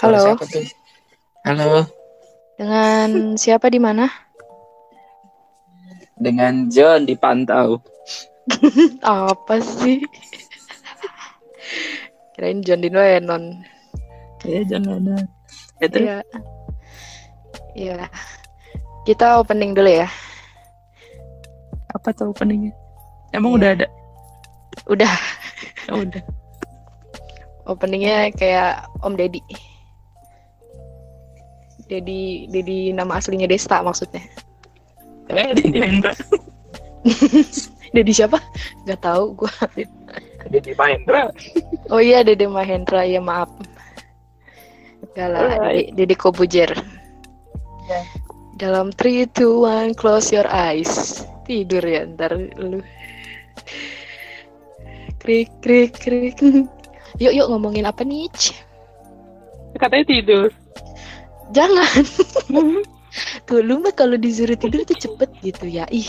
Halo. Siapa tuh? Halo, Dengan siapa di mana? dengan John dipantau. Apa sih? Kirain John Dino Lennon. Ya, John Lennon. Ya, terus Iya. Iya. Kita opening dulu ya. apa tuh openingnya? Emang Iya. udah ada? Udah. Ya udah. Openingnya kayak Om Deddy. Deddy, Deddy nama aslinya Desta maksudnya. Eh, di Mahendra. Deddy siapa? Gak tahu gua. Di di Mahendra. Oh iya Dede Mahendra ya maaf. Gak lah, Dede Kobujer. Ya. Dalam 3, 2, 1, close your eyes. Tidur ya ntar lu. Krik, krik, krik. Yuk, yuk ngomongin apa nih? Katanya tidur. Jangan. Tuh lu mah kalau disuruh tidur tuh cepet gitu ya. Ih.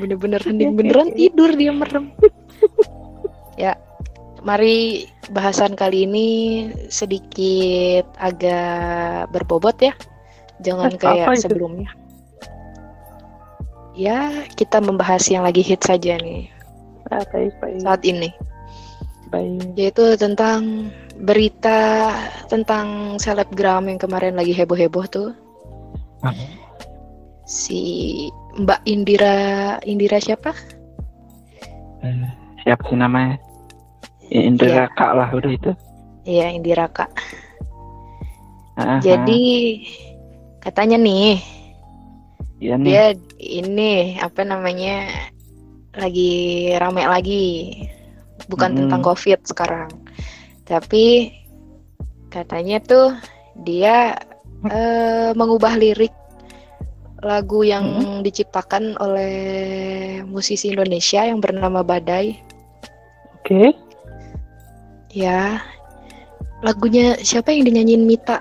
Bener-bener hening beneran tidur dia merem. ya, mari bahasan kali ini sedikit agak berbobot ya. Jangan kayak sebelumnya. Ya, kita membahas yang lagi hit saja nih saat ini. Baik. Yaitu tentang berita tentang selebgram yang kemarin lagi heboh-heboh tuh. Si Mbak Indira Indira siapa? Eh, Siapa sih namanya? Ya, Indra Kak lah udah itu. Iya, Indira Kak. Ah, Jadi katanya nih, Iya nih. dia ini apa namanya lagi rame lagi. Bukan Mm-mm. tentang Covid sekarang. Tapi katanya tuh dia eh, mengubah lirik lagu yang diciptakan oleh musisi Indonesia yang bernama Badai. Oke. Ya, lagunya siapa yang dinyanyiin Mita?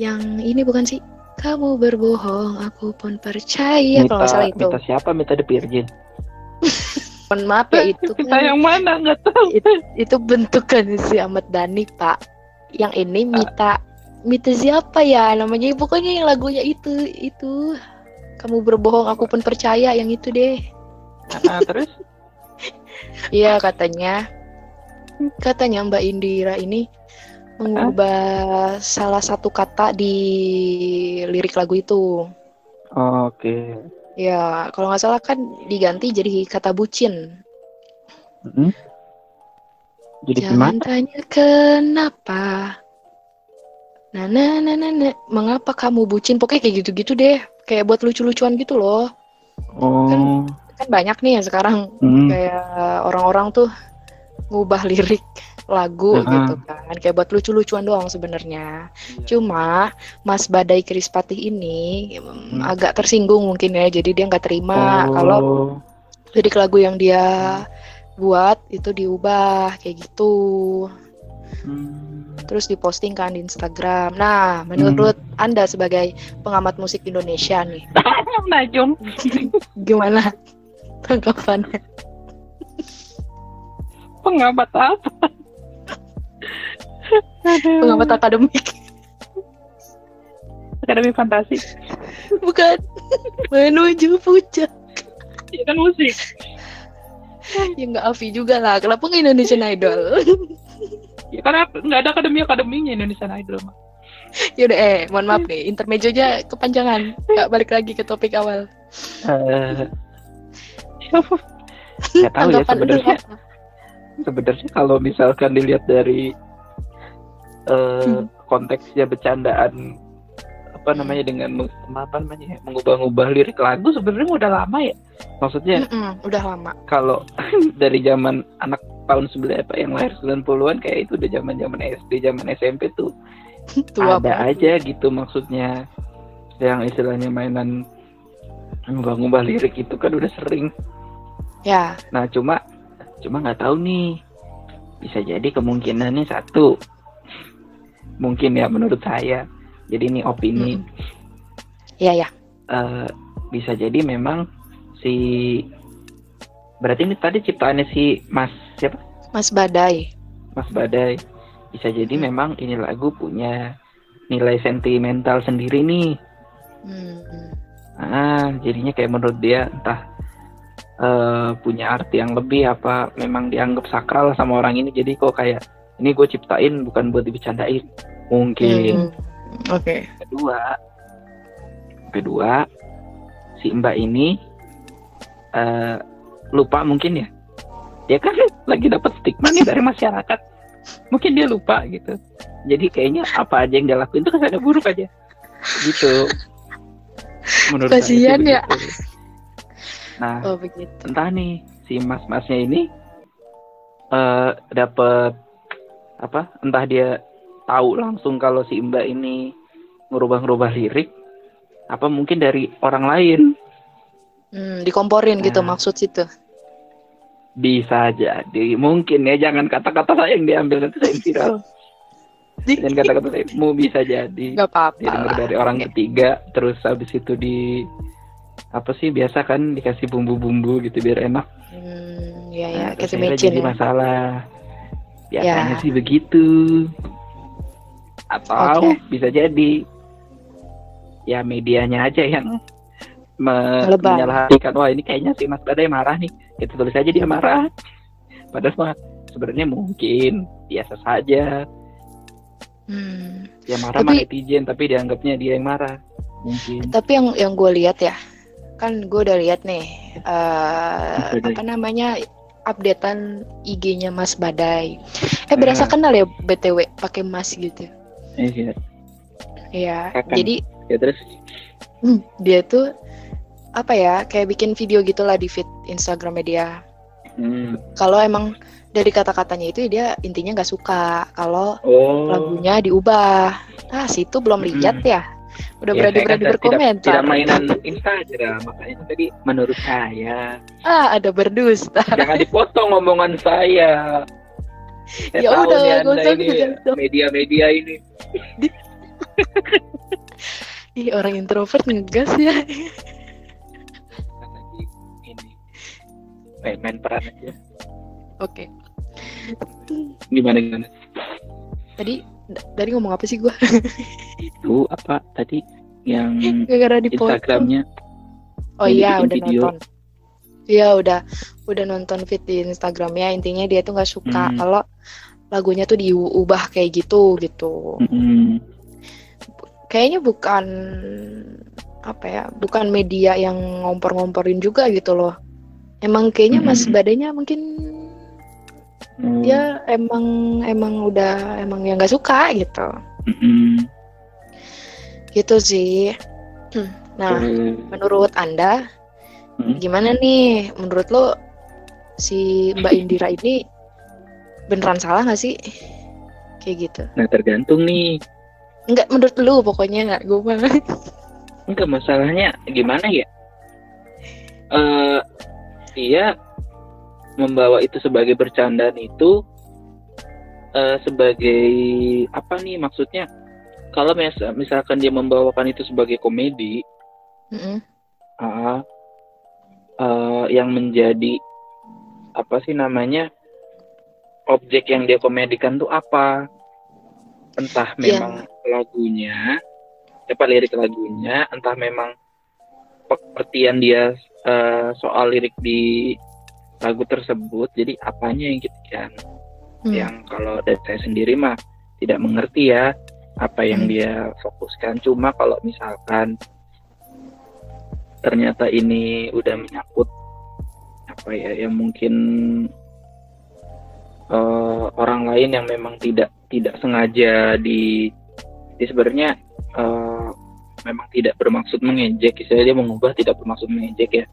Yang ini bukan sih? Kamu berbohong, aku pun percaya. Kalau nggak salah itu. Minta siapa? Minta The Virgin. Mohon maaf ya itu Minta kan, yang mana? Nggak tahu. itu bentukan si Ahmad Dhani Pak. Yang ini Mita, Mita siapa ya namanya? Pokoknya yang lagunya itu itu. Kamu berbohong, aku pun percaya. Yang itu deh. Ah, terus? Iya katanya katanya Mbak Indira ini mengubah salah satu kata di lirik lagu itu. Oke. Ya kalau nggak salah kan diganti jadi kata bucin. Mm-mm. Jadi Jangan gimana? tanya kenapa. Nah, nah, nah, nah, nah. mengapa kamu bucin? Pokoknya kayak gitu-gitu deh. Kayak buat lucu-lucuan gitu loh. Oh. Kan banyak nih ya sekarang Hmm. kayak orang-orang tuh ngubah lirik lagu Heeh. gitu kan kayak buat lucu-lucuan doang sebenarnya cuma Mas Badai Krispatih ini mm, Hmm. agak tersinggung mungkin ya jadi dia nggak terima Oh. kalau lirik lagu yang dia buat itu diubah kayak gitu Hmm. terus diposting kan di Instagram nah menurut anda sebagai pengamat musik Indonesia nih Najong. gimana tanggapannya Pengamat apa? Pengamat akademik? Akademi Fantasi. bukan. Menuju puncak. Iya kan musik. ya nggak Avi juga lah. Kenapa nggak Indonesian Idol? Ya karena nggak ada akademi akademinya Indonesian Idol mah. Yaudah eh mohon maaf nih. Intermezzonya kepanjangan. Nggak balik lagi ke topik awal. Eh, nggak tahu ya sebenarnya. Sebenarnya kalau misalkan dilihat dari eh, Hmm. konteksnya bercandaan apa namanya dengan apa namanya ya, mengubah-ubah lirik lagu sebenarnya udah lama ya. Maksudnya Mm-mm, udah lama. kalau dari zaman anak tahun 9 apa yang lahir 90-an kayak itu udah zaman-zaman SD, zaman SMP tuh. Tua ada banget. aja gitu maksudnya. Yang istilahnya mainan ngubah-ngubah lirik itu kan udah sering. Ya. Nah cuma cuma nggak tahu nih. Bisa jadi kemungkinannya satu mungkin ya menurut saya. Jadi ini opini. Ya ya eh, bisa jadi memang si berarti ini tadi ciptaannya si Mas siapa? Mas Badai. Mas Badai. Bisa jadi memang ini lagu punya nilai sentimental sendiri nih. Hmm. ah jadinya kayak menurut dia entah eh, punya arti yang lebih apa memang dianggap sakral sama orang ini. Jadi kok kayak ini gue ciptain bukan buat dibicarain mungkin Hmm. Oke. kedua kedua si mbak ini eh, lupa mungkin ya dia kan lagi dapat stigma nih dari masyarakat mungkin dia lupa gitu jadi kayaknya apa aja yang dia lakuin itu kan ada buruk aja gitu menurut saya Kasian ya. begitu. nah Oh begitu. entah nih si mas-masnya ini eh dapat apa entah dia tahu langsung kalau si mbak ini ngerubah-ngerubah lirik apa mungkin dari orang lain Hmm, dikomporin gitu Nah. maksud situ. bisa jadi mungkin ya jangan kata-kata saya yang diambil nanti saya viral dan kata-kata saya mau bisa jadi Gak apa-apa dari orang Oke. ketiga terus habis itu di apa sih biasa kan dikasih bumbu-bumbu gitu biar enak Hmm, ya ya, Nah, kasih mecin jadi ya. masalah. Biasanya Ya. sih begitu. Atau Oke. bisa jadi ya medianya aja yang me- Lebay. menyalahkan wah ini kayaknya si Mas Badai marah nih. Kita tulis aja dia marah. Padahal mah sebenarnya mungkin biasa saja. Hmm. Dia marah sama Tapi- netizen tapi dianggapnya dia yang marah. Mungkin. Tapi yang yang gue lihat ya, kan gue udah lihat nih eh, deh? apa namanya updatean IG-nya Mas Badai. Eh berasa Ah. kenal ya BTW pakai Mas gitu. Iya. Iya. Jadi Ya terus hmm, dia tuh apa ya kayak bikin video gitulah di feed Instagramnya dia. hmm. Kalau emang dari kata-katanya itu dia intinya nggak suka kalau Oh. lagunya diubah. Ah situ belum lihat ya. Udah Ya, berani-berani kan tidak- berkomentar. Tidak, mainan Instagram, makanya tadi menurut saya Ah ada berdusta. jangan dipotong omongan saya. Saya Ya udah, usah ini media-media ini. Ih orang introvert ngegas ya. Ini main-main peran aja. Oke. Gimana gimana? Tadi d- tadi ngomong apa sih gua? Itu apa tadi yang Gara-gara. Instagramnya? Oh iya udah video. nonton. Iya udah udah nonton feed di Instagramnya intinya dia tuh nggak suka Hmm. kalau lagunya tuh diubah kayak gitu gitu. Mm-mm. Kayaknya bukan apa ya bukan media yang ngompor-ngomporin juga gitu loh. Emang kayaknya Mas Hmm. Badainya mungkin Oh. dia emang emang udah emang yang nggak suka gitu. Mm-mm. Gitu sih. Hmm. Nah, Eh, menurut Anda Hmm. gimana nih? Menurut lo si Mbak Indira ini beneran salah nggak sih? Kayak gitu. Nah tergantung nih. Enggak menurut lu pokoknya nggak gue mah. Enggak masalahnya gimana ya? Eh dia membawa itu sebagai bercandaan itu eh sebagai apa nih maksudnya? Kalau mis- misalkan dia membawakan itu sebagai komedi, Mm-mm. ah, eh, yang menjadi apa sih namanya objek yang dia komedikan tuh apa? Entah Yang- memang lagunya, apa lirik lagunya, entah memang pengertian dia eh, soal lirik di lagu tersebut. Jadi apanya yang kita yang, Hmm. yang kalau dari saya sendiri mah tidak mengerti ya apa yang Hmm. dia fokuskan. Cuma kalau misalkan ternyata ini udah menyangkut apa ya yang mungkin eh, orang lain yang memang tidak tidak sengaja di, di sebenarnya eh, memang tidak bermaksud mengejek istilahnya dia mengubah tidak bermaksud mengejek ya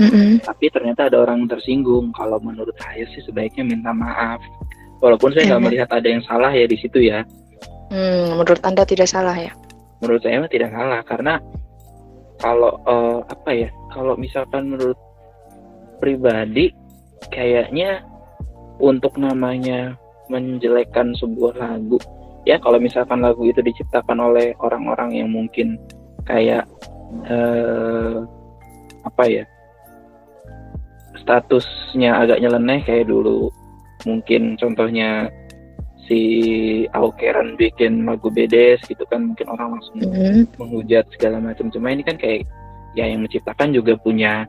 Mm-mm. tapi ternyata ada orang yang tersinggung kalau menurut saya sih sebaiknya minta maaf walaupun saya nggak Iya. melihat ada yang salah ya di situ ya Hmm, menurut Anda tidak salah ya? menurut saya tidak salah karena kalau eh, apa ya kalau misalkan menurut pribadi kayaknya untuk namanya menjelekkan sebuah lagu ya kalau misalkan lagu itu diciptakan oleh orang-orang yang mungkin kayak eh, apa ya statusnya agak nyeleneh kayak dulu mungkin contohnya si Aukeren bikin lagu bedes gitu kan mungkin orang langsung Mm. menghujat segala macam. Cuma ini kan kayak ya yang menciptakan juga punya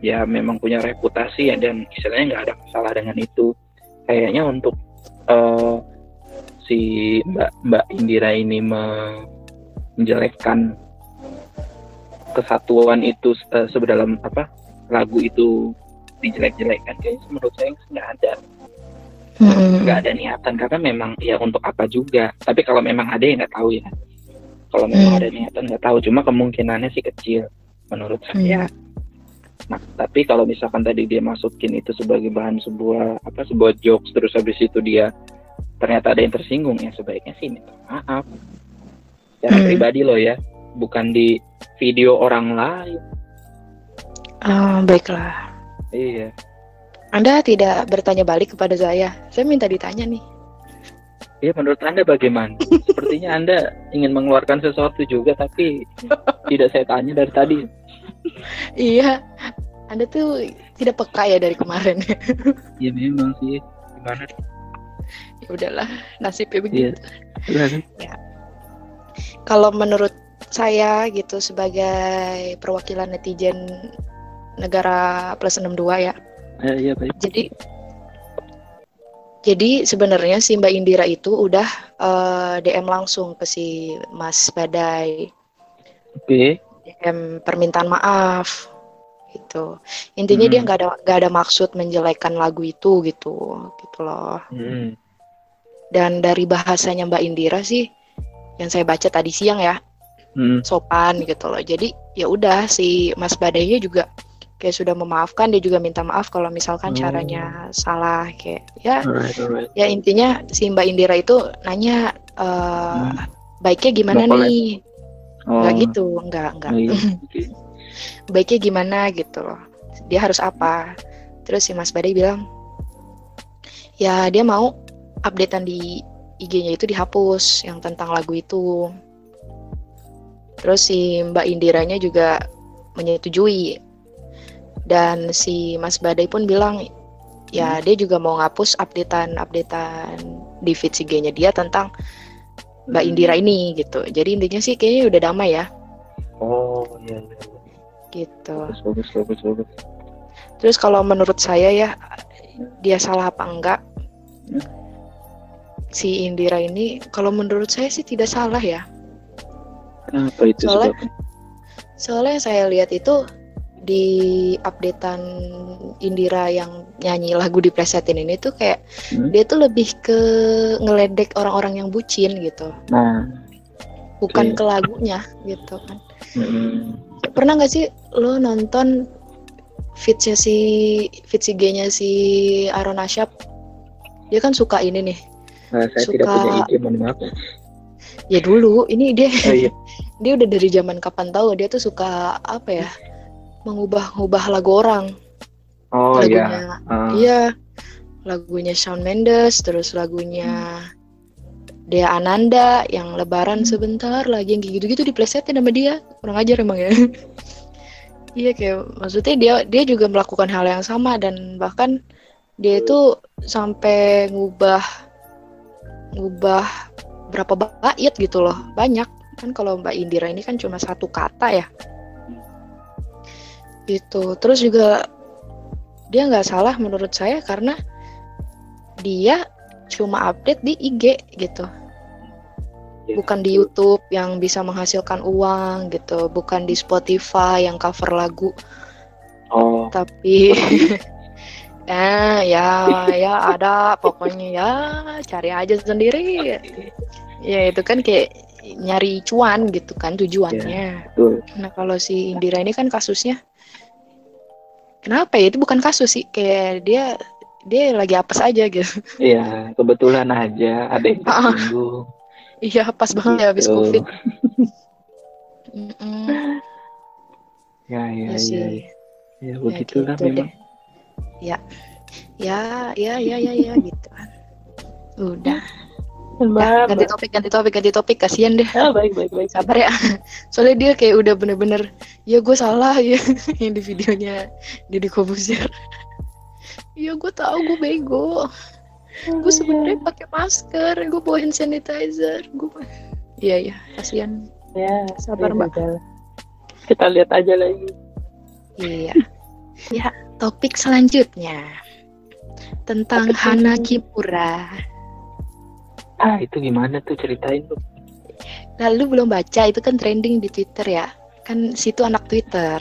ya memang punya reputasi ya dan istilahnya nggak ada masalah dengan itu. Kayaknya untuk eh, si Mbak Mbak Indira ini me- menjelekkan kesatuan itu eh, sebedalam apa lagu itu dijelek-jelekkan kayaknya menurut saya nggak ada Nggak ada niatan karena memang ya untuk apa juga tapi kalau memang ada ya nggak tahu ya kalau memang Hmm. ada niatan nggak tahu cuma kemungkinannya sih kecil menurut saya Hmm. nah tapi kalau misalkan tadi dia masukin itu sebagai bahan sebuah apa sebuah jokes terus habis itu dia ternyata ada yang tersinggung ya sebaiknya sih minta maaf secara Hmm. pribadi loh ya bukan di video orang lain Ah, baiklah. iya Anda tidak bertanya balik kepada saya. Saya minta ditanya nih. Iya menurut anda bagaimana sepertinya anda ingin mengeluarkan sesuatu juga tapi tidak saya tanya dari tadi Iya. Anda tuh tidak peka ya dari kemarin. ya memang sih gimana ya udahlah, nasibnya Iya. begitu. Kalau menurut saya gitu sebagai perwakilan netizen negara plus 62 ya. Eh, iya baik Jadi jadi sebenarnya si Mbak Indira itu udah eh, DM langsung ke si Mas Badai, oke DM permintaan maaf gitu. Intinya dia Hmm. nggak ada nggak ada maksud menjelekkan lagu itu gitu, gitu loh. Hmm. Dan dari bahasanya Mbak Indira sih yang saya baca tadi siang ya, Hmm. sopan gitu loh. Jadi ya udah si Mas Badainya juga kayak sudah memaafkan, dia juga minta maaf kalau misalkan Oh. caranya salah kayak ya alright alright ya intinya si Mbak Indira itu nanya eh, Hmm. baiknya gimana collab. nih? oh Nggak gitu, nggak nggak. oh, iya. Baiknya gimana gitu loh. Dia harus apa? Terus si Mas Badai bilang ya dia mau updatean di IG-nya itu dihapus yang tentang lagu itu. Terus si Mbak Indiranya juga menyetujui. Dan si Mas Badai pun bilang ya dia juga mau ngapus updatean-updatean di feed IG-nya dia tentang Mbak Hmm. Indira ini gitu. Jadi intinya sih kayaknya udah damai ya oh iya iya iya. gitu. bagus bagus bagus bagus Terus kalau menurut saya ya dia salah apa enggak? Hmm. Si Indira ini kalau menurut saya sih tidak salah ya. kenapa itu Soalnya- sebabnya Soalnya yang saya lihat itu di updatean Indira yang nyanyi lagu di presetin ini tuh kayak Hmm. dia tuh lebih ke ngeledek orang-orang yang bucin gitu, nah bukan Oke. ke lagunya gitu kan. hmm. Pernah nggak sih lo nonton feedsnya si feed IG-nya si Aaron Asyap? Dia kan suka ini nih. Nah, saya tidak Suka- punya ide mohon maaf Ya dulu, ini dia oh iya dia udah dari zaman kapan tahu dia tuh suka apa ya? Mengubah-ubah lagu orang. oh iya lagunya Ah, Iya, lagunya Shawn Mendes, terus lagunya Dea Ananda yang Lebaran sebentar lagi yang gitu-gitu diplesetin sama dia, kurang ajar emang ya. iya kayak maksudnya dia dia juga melakukan hal yang sama dan bahkan dia itu sampai ngubah ngubah berapa bait gitu loh, banyak kan kalau Mbak Indira ini kan cuma satu kata ya. Gitu. Terus juga dia nggak salah menurut saya karena dia cuma update di IG gitu. Iya. bukan di YouTube yang bisa menghasilkan uang gitu. Bukan di Spotify yang cover lagu. Oh. Tapi eh ya ya ada pokoknya ya cari aja sendiri. Ya itu kan kayak nyari cuan gitu kan tujuannya. Betul. Nah kalau si Indira ini kan kasusnya kenapa ya? Itu bukan kasus sih. Kayak dia dia lagi apes aja gitu. Iya kebetulan aja. Ada yang Ah. tersinggung. Iya pas banget ya habis Gitu. covid. Mm-mm, ya ya iya ya, sih. ya. ya begitulah gitu memang. deh. ya. Ya ya ya ya ya gitu. Udah Ya, ganti topik ganti topik ganti topik. Kasihan deh. Ah, baik baik baik. Sabar ya. Soalnya dia kayak udah bener-bener ya gue salah. Ya yang di videonya Deddy Kobuzier ya gue tahu gue bego. Gue sebenarnya pakai masker gue bawa hand sanitizer gue iya iya kasihan. Ya sabar ya mbak. kita lihat aja lagi. Iya. Ya topik selanjutnya tentang Hana. Kimura ah itu gimana tuh? Ceritain tuh lalu belum baca itu kan trending di Twitter ya. Kan situ anak Twitter.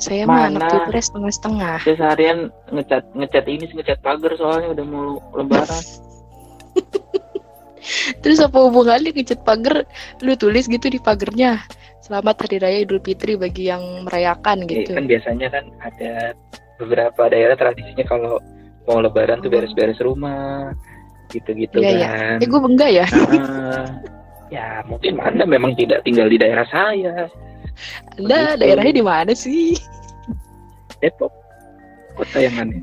Saya mah anak? Twitter setengah-setengah. Saya seharian ngecat ngecat ini ngecat pagar soalnya udah mau lebaran. Terus apa hubungannya ngecat pagar? Lu tulis gitu di pagernya Selamat Hari Raya Idul Fitri bagi yang merayakan Eh, gitu. kan biasanya kan ada beberapa daerah tradisinya kalau mau lebaran tuh Oh. beres-beres rumah gitu-gitu Iya, iya. kan Eh gue enggak ya. Ah, ya mungkin anda memang tidak tinggal di daerah saya Anda begitu. daerahnya di mana sih? Depok kota yang aneh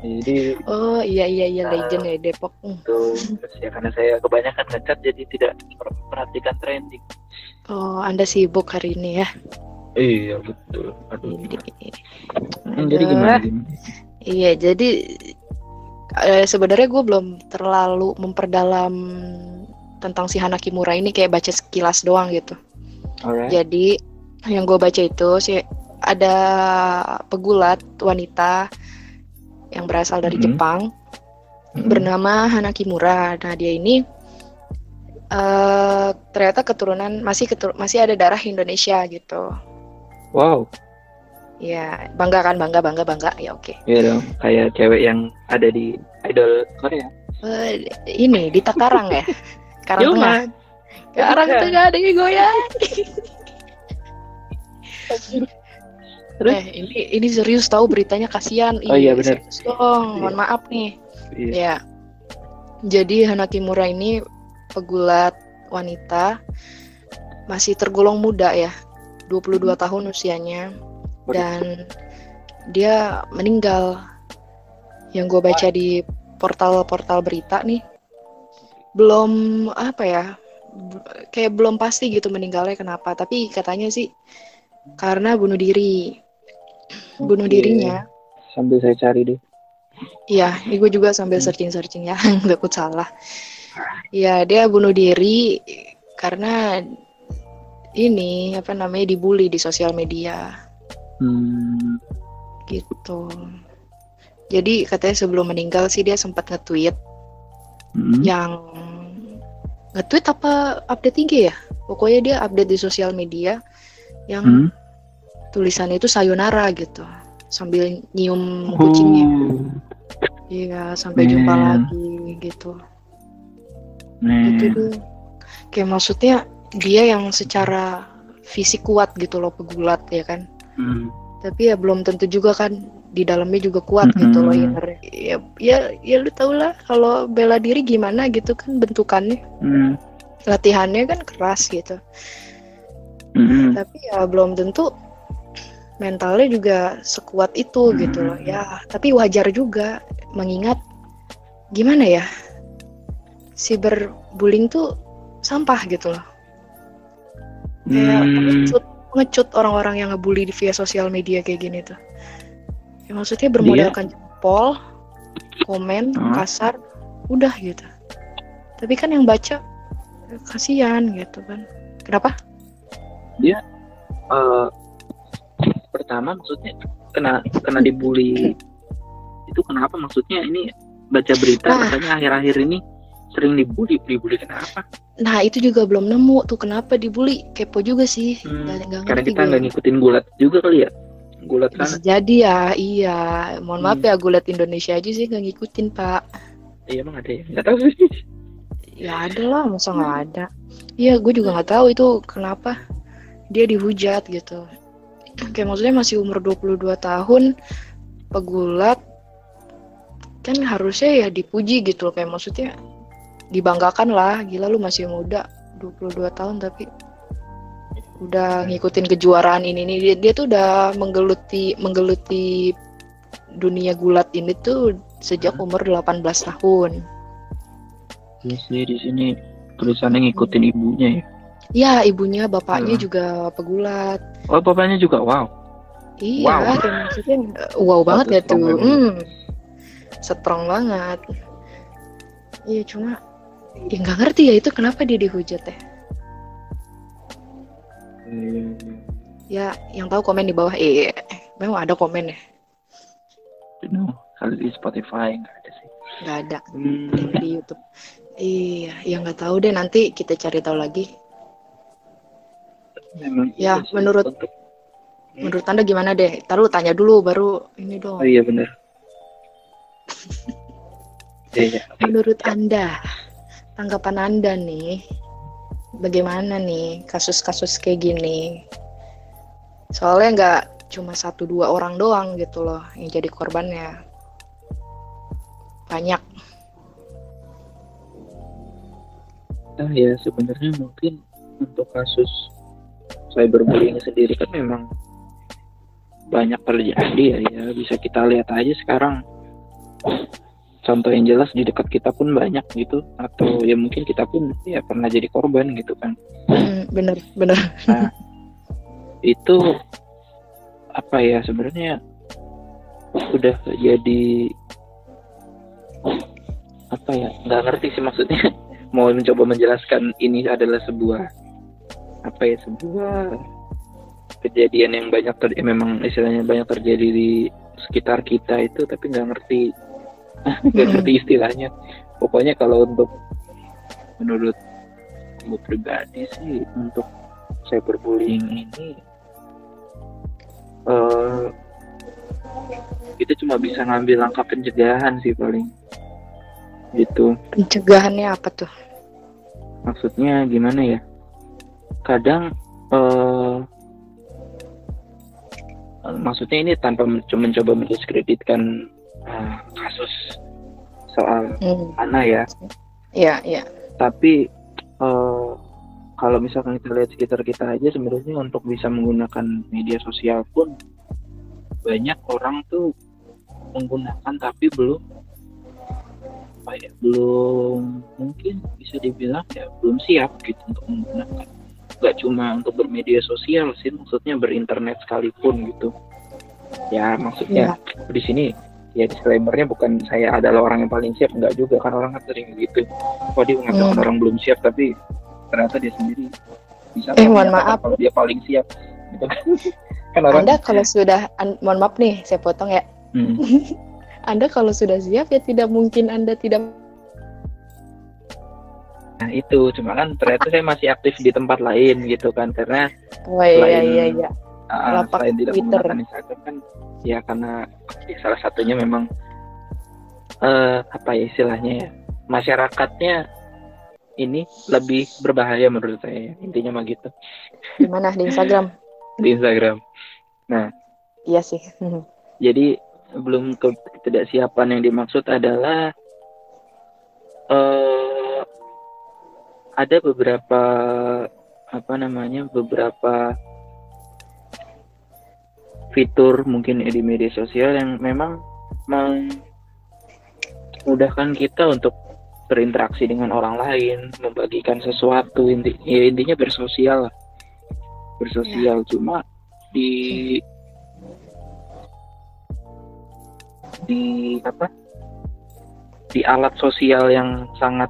jadi Oh iya iya iya legend ya Depok. Hmm. tuh terus ya karena saya kebanyakan ngecat jadi tidak memperhatikan trending Oh Anda sibuk hari ini ya. iya betul aduh Jadi, Hmm, jadi gimana, gimana? Iya jadi eh, sebenarnya gue belum terlalu memperdalam tentang si Hana Kimura ini kayak baca sekilas doang gitu. Alright. Jadi yang gue baca itu sih ada pegulat wanita yang berasal dari Mhm. Jepang Mm-mm. bernama Hana Kimura. Nah dia ini eh ternyata keturunan masih ketur masih ada darah Indonesia gitu. wow Ya bangga kan bangga bangga bangga ya oke. iya dong kayak cewek yang ada di idol Korea Eh, ini di Takarang ya. Karang Tengah. Yoman Karang Bukan. Tengah ada yang goyang. Terus? Eh ini ini serius tahu beritanya kasihan. Oh iya, benar. dong. Mohon maaf nih. iya. Ya. Jadi Hana Kimura ini pegulat wanita masih tergolong muda ya. 22 Hmm. tahun usianya dan dia meninggal. Yang gue baca di portal-portal berita nih belum apa ya? Kayak belum pasti gitu meninggalnya kenapa, tapi katanya sih karena bunuh diri. Bunuh Oke. dirinya sambil saya cari deh Iya, ini gue juga sambil Hmm. searching-searching ya, nggak ikut salah. Iya, dia bunuh diri karena ini apa namanya dibully di sosial media hmm. gitu. Jadi katanya sebelum meninggal sih dia sempat nge-tweet Hmm. yang nge-tweet apa update IG ya? Pokoknya dia update di sosial media yang Hmm. tulisannya itu sayonara gitu, sambil nyium kucingnya. Oh, Iya, sampai jumpa Man. lagi gitu. man. gitu tuh kayak maksudnya dia yang secara fisik kuat gitu loh pegulat ya kan Hmm. tapi ya belum tentu juga kan di dalamnya juga kuat gitu loh inner ya ya ya lu tau lah kalau bela diri gimana gitu kan bentukannya Hmm. latihannya kan keras gitu Hmm. tapi ya belum tentu mentalnya juga sekuat itu gitu loh Hmm. ya tapi wajar juga mengingat gimana ya cyberbullying tuh sampah gitu loh kayak Hmm. pengecut pengecut orang-orang yang ngebully di via sosial media kayak gini tuh. Ya, maksudnya bermodalkan jempol komen Hmm. kasar udah gitu. Tapi kan yang baca kasihan gitu kan. Kenapa? Eh, pertama maksudnya kena kena dibully. Itu kenapa? Maksudnya ini baca berita Nah. katanya akhir-akhir ini sering dibully dibully kenapa? Nah itu juga belum nemu tuh kenapa dibully? Kepo juga sih. Hmm, nggak nggak karena kita nggak ngikutin gulat juga kali ya? Gulat bisa kan? jadi ya iya. Mohon maaf Hmm. ya gue liat Indonesia aja sih nggak ngikutin pak. Iya emang ada ya? Nggak tahu sih. Ya ada lah masa nggak ada? Iya gue juga nggak tahu itu kenapa dia dihujat gitu. Kayak maksudnya masih umur 22 tahun pegulat kan harusnya ya dipuji gitu loh kayak maksudnya dibanggakan lah gila lu masih muda 22 tahun tapi udah ngikutin kejuaraan ini nih dia, dia tuh udah menggeluti menggeluti dunia gulat ini tuh sejak umur 18 tahun Iya sih di sini tulisannya ngikutin ibunya ya Ya, ibunya, bapaknya Hmm. juga pegulat. oh bapaknya juga wow Iya, Wow. maksudnya uh, wow banget ya tuh. Hmm, strong banget. Iya cuma ya nggak ngerti ya itu kenapa dia dihujat ya. Hmm. Ya yang tahu komen di bawah. Iya, memang ada komen ya. No, kalau di Spotify nggak ada sih. Nggak ada Hmm, di YouTube. Iya, ya nggak tahu deh nanti kita cari tahu lagi. memang Ya, iya sih, menurut- untuk- Menurut anda gimana deh? Taruh tanya dulu baru ini dong. Oh iya benar. Iya, iya. Menurut anda, tanggapan anda nih, bagaimana nih kasus-kasus kayak gini? Soalnya nggak cuma satu dua orang doang gitu loh yang jadi korbannya. Banyak. Nah, ya sebenarnya mungkin untuk kasus cyberbullying sendiri kan memang banyak terjadi ya, ya bisa kita lihat aja sekarang contoh yang jelas di dekat kita pun banyak gitu. Atau ya mungkin kita pun ya pernah jadi korban gitu kan. Hmm, bener, bener. itu apa ya sebenarnya udah jadi apa ya? Nggak ngerti sih maksudnya. Mau mencoba menjelaskan ini adalah sebuah apa ya? Sebuah kejadian yang banyak ter eh, memang istilahnya banyak terjadi di sekitar kita itu tapi nggak ngerti ngerti istilahnya. Pokoknya kalau untuk menurut gue pribadi sih untuk cyberbullying ini eh kita cuma bisa ngambil langkah pencegahan sih paling. Gitu. Pencegahannya apa tuh? maksudnya gimana ya? Kadang eh maksudnya ini tanpa men- mencoba mendiskreditkan eh, kasus soal Hmm. anak ya Iya, iya. tapi eh, kalau misalkan kita lihat sekitar kita aja sebenarnya untuk bisa menggunakan media sosial pun banyak orang tuh menggunakan tapi belum apa ya belum mungkin bisa dibilang ya belum siap gitu untuk menggunakan nggak cuma untuk bermedia sosial sih maksudnya berinternet sekalipun gitu ya maksudnya di sini ya disclaimernya bukan saya adalah orang yang paling siap nggak juga kan orang kan sering gitu kok dia mengatakan Hmm. orang belum siap tapi ternyata dia sendiri bisa Eh, mohon maaf. kalau dia paling siap gitu kan kan orang Anda kalau sudah, an- mohon maaf nih, saya potong ya. Hmm. Anda kalau sudah siap ya tidak mungkin Anda tidak nah itu cuma kan ternyata saya masih aktif di tempat lain gitu kan karena Oh iya Selain- iya iya. Uh, Lapak selain tidak Twitter. menggunakan Instagram kan ya karena ya salah satunya memang eh apa ya istilahnya ya masyarakatnya ini lebih berbahaya menurut saya intinya mah gitu Di mana di Instagram? di Instagram Iya sih. Jadi belum ke ketidaksiapan yang dimaksud adalah eh ada beberapa apa namanya beberapa fitur mungkin ya di media sosial yang memang memudahkan kita untuk berinteraksi dengan orang lain, membagikan sesuatu. Inti ya intinya bersosial lah. bersosial. Cuma di di apa? Di alat sosial yang sangat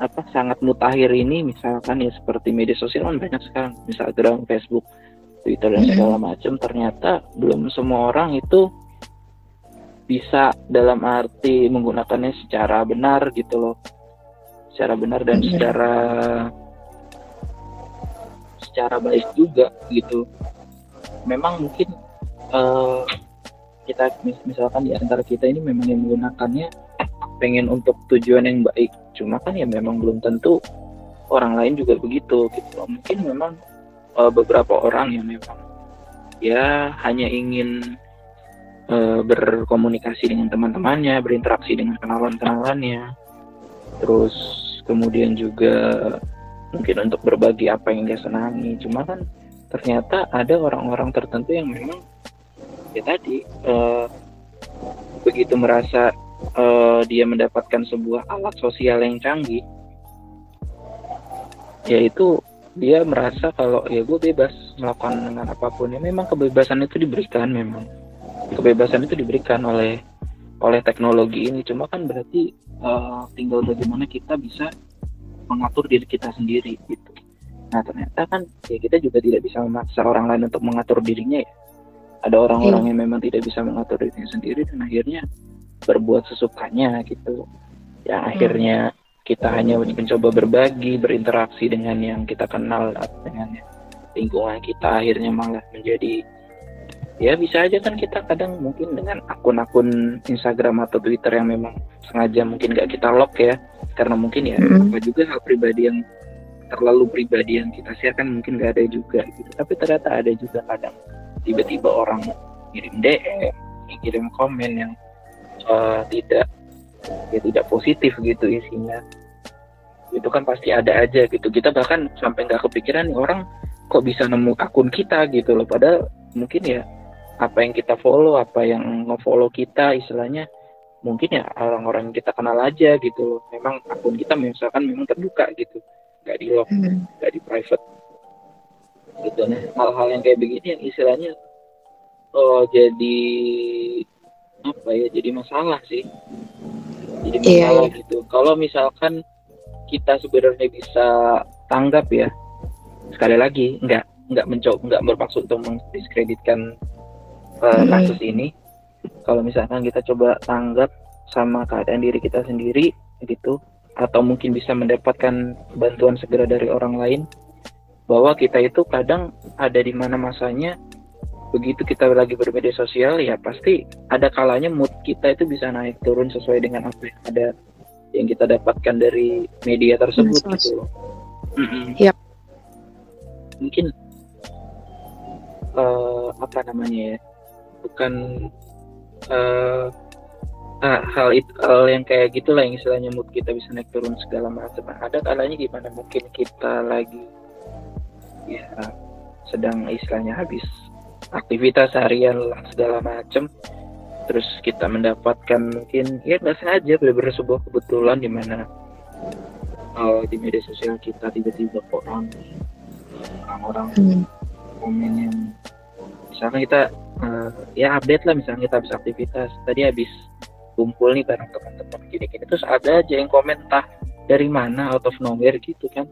apa sangat mutakhir ini misalkan ya seperti media sosial kan banyak sekarang. Instagram, Facebook, Twitter dan segala macam ternyata belum semua orang itu bisa dalam arti menggunakannya secara benar gitu loh. Secara benar dan secara secara baik juga gitu. Memang mungkin eh, kita mis- misalkan di antara kita ini memang yang menggunakannya pengen untuk tujuan yang baik. Cuma kan ya memang belum tentu orang lain juga begitu gitu loh. mungkin memang eh, beberapa orang yang memang ya hanya ingin eh, berkomunikasi dengan teman-temannya berinteraksi dengan kenalan-kenalannya. Terus kemudian juga mungkin untuk berbagi apa yang dia senangi. Cuma kan ternyata ada orang-orang tertentu yang memang ya tadi eh, begitu merasa eh, dia mendapatkan sebuah alat sosial yang canggih yaitu dia merasa kalau ya gue bebas melakukan dengan apa pun. Ya memang kebebasan itu diberikan memang. Kebebasan itu diberikan oleh oleh teknologi ini. Cuma kan berarti uh, tinggal bagaimana kita bisa mengatur diri kita sendiri gitu. Nah ternyata kan ya kita juga tidak bisa memaksa orang lain untuk mengatur dirinya ya. Ada orang-orang hmm. yang memang tidak bisa mengatur dirinya sendiri dan akhirnya berbuat sesukanya gitu. Ya akhirnya kita hanya mencoba berbagi berinteraksi dengan yang kita kenal dengan lingkungan kita akhirnya malah menjadi ya bisa aja kan kita kadang mungkin dengan akun-akun Instagram atau Twitter yang memang sengaja mungkin gak kita lock ya. Karena mungkin ya mm -hmm. juga hal pribadi yang terlalu pribadi yang kita share kan mungkin gak ada juga gitu. Tapi ternyata ada juga kadang. Tiba-tiba orang kirim DM kirim komen yang uh, tidak ya tidak positif gitu isinya. Itu kan pasti ada aja gitu. Kita bahkan sampai nggak kepikiran nih orang kok bisa nemu akun kita gitu loh. Padahal mungkin ya apa yang kita follow apa yang nge-follow kita istilahnya mungkin ya orang-orang yang kita kenal aja gitu memang akun kita misalkan memang terbuka gitu. Nggak di lock hmm. nggak di private. Gitu nah hal-hal yang kayak begini yang istilahnya oh jadi apa ya jadi masalah sih. Jadi iya, masalah iya, gitu. Kalau misalkan kita sebenarnya bisa tanggap ya sekali lagi nggak nggak mencoba nggak bermaksud untuk mendiskreditkan uh, kasus ini. Kalau misalkan kita coba tanggap sama keadaan diri kita sendiri gitu atau mungkin bisa mendapatkan bantuan segera dari orang lain bahwa kita itu kadang ada di mana masanya begitu kita lagi bermedia sosial ya pasti ada kalanya mood kita itu bisa naik turun sesuai dengan apa yang ada yang kita dapatkan dari media tersebut gitu loh. Mm. Yep. Mungkin uh, apa namanya ya bukan uh, ah, hal itu hal yang kayak gitulah yang istilahnya mood kita bisa naik turun segala macam ada kalanya gimana mungkin kita lagi ya sedang istilahnya habis aktivitas harian lah segala macam terus kita mendapatkan mungkin ya nggak sengaja benar-benar sebuah kebetulan di mana uh, di media sosial kita tiba-tiba orang orang-orang hmm. komen yang misalnya kita uh, ya update lah misalnya kita habis aktivitas. Tadi habis kumpul nih bareng teman-teman gini-gini terus ada aja yang komentar dari mana out of nowhere gitu kan.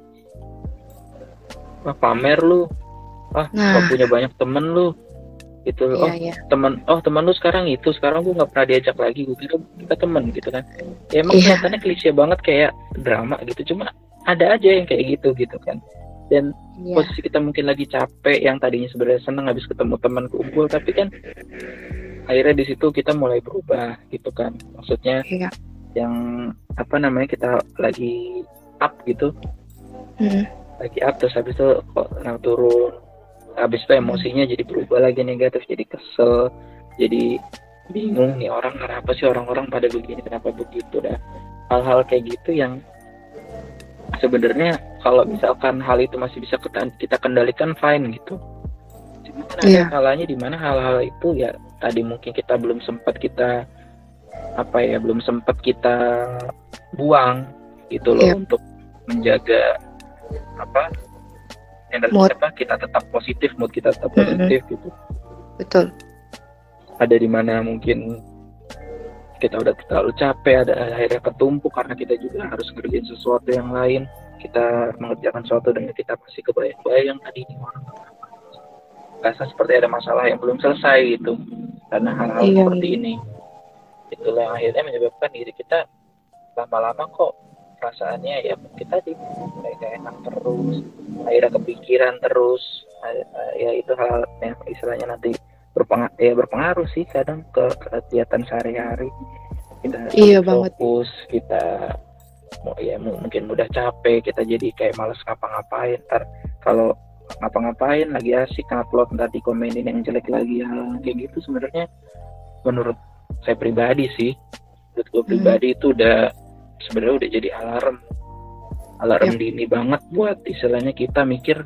Wah pamer lu. Ah nah. punya banyak temen lu gitu iya, oh iya. teman oh teman lu sekarang itu sekarang gue nggak pernah diajak lagi gue kira kita temen gitu kan ya emang iya. kelihatannya klise banget kayak drama gitu cuma ada aja yang kayak gitu gitu kan dan yeah. posisi kita mungkin lagi capek yang tadinya sebenarnya seneng habis ketemu teman kumpul tapi kan akhirnya di situ kita mulai berubah gitu kan maksudnya yeah. yang apa namanya kita lagi up gitu mm. lagi up terus habis itu kok nah, turun habis itu emosinya jadi berubah lagi negatif jadi kesel jadi bingung nih orang kenapa sih orang-orang pada begini kenapa begitu dah hal-hal kayak gitu yang sebenarnya kalau misalkan hal itu masih bisa kita kendalikan fine gitu cuma kan ada yeah. kalanya di mana hal-hal itu ya tadi mungkin kita belum sempat kita apa ya belum sempat kita buang gitu loh yeah. untuk menjaga apa yang mood. apa kita tetap positif mood kita tetap positif mm -hmm. gitu. Betul. Ada di mana mungkin kita udah terlalu capek ada akhirnya ketumpuk karena kita juga harus ngerjain sesuatu yang lain. Kita mengerjakan sesuatu dengan kita masih kebayang-bayang tadi ini orang rasa seperti ada masalah yang belum selesai gitu. Karena hal-hal iya, seperti iya. ini. Itulah yang akhirnya menyebabkan diri kita lama-lama kok perasaannya ya kita di kayak enak terus akhirnya kepikiran terus ya itu hal yang istilahnya nanti berpengaruh ya berpengaruh sih kadang ke kegiatan sehari-hari kita iya fokus banget. kita mau ya mungkin mudah capek kita jadi kayak males ngapa-ngapain ntar kalau ngapa-ngapain lagi asik ngupload ntar dikomenin yang jelek lagi ya kayak gitu sebenarnya menurut saya pribadi sih menurut gue hmm. pribadi hmm. itu udah sebenarnya udah jadi alarm alarm yep. dini banget buat istilahnya kita mikir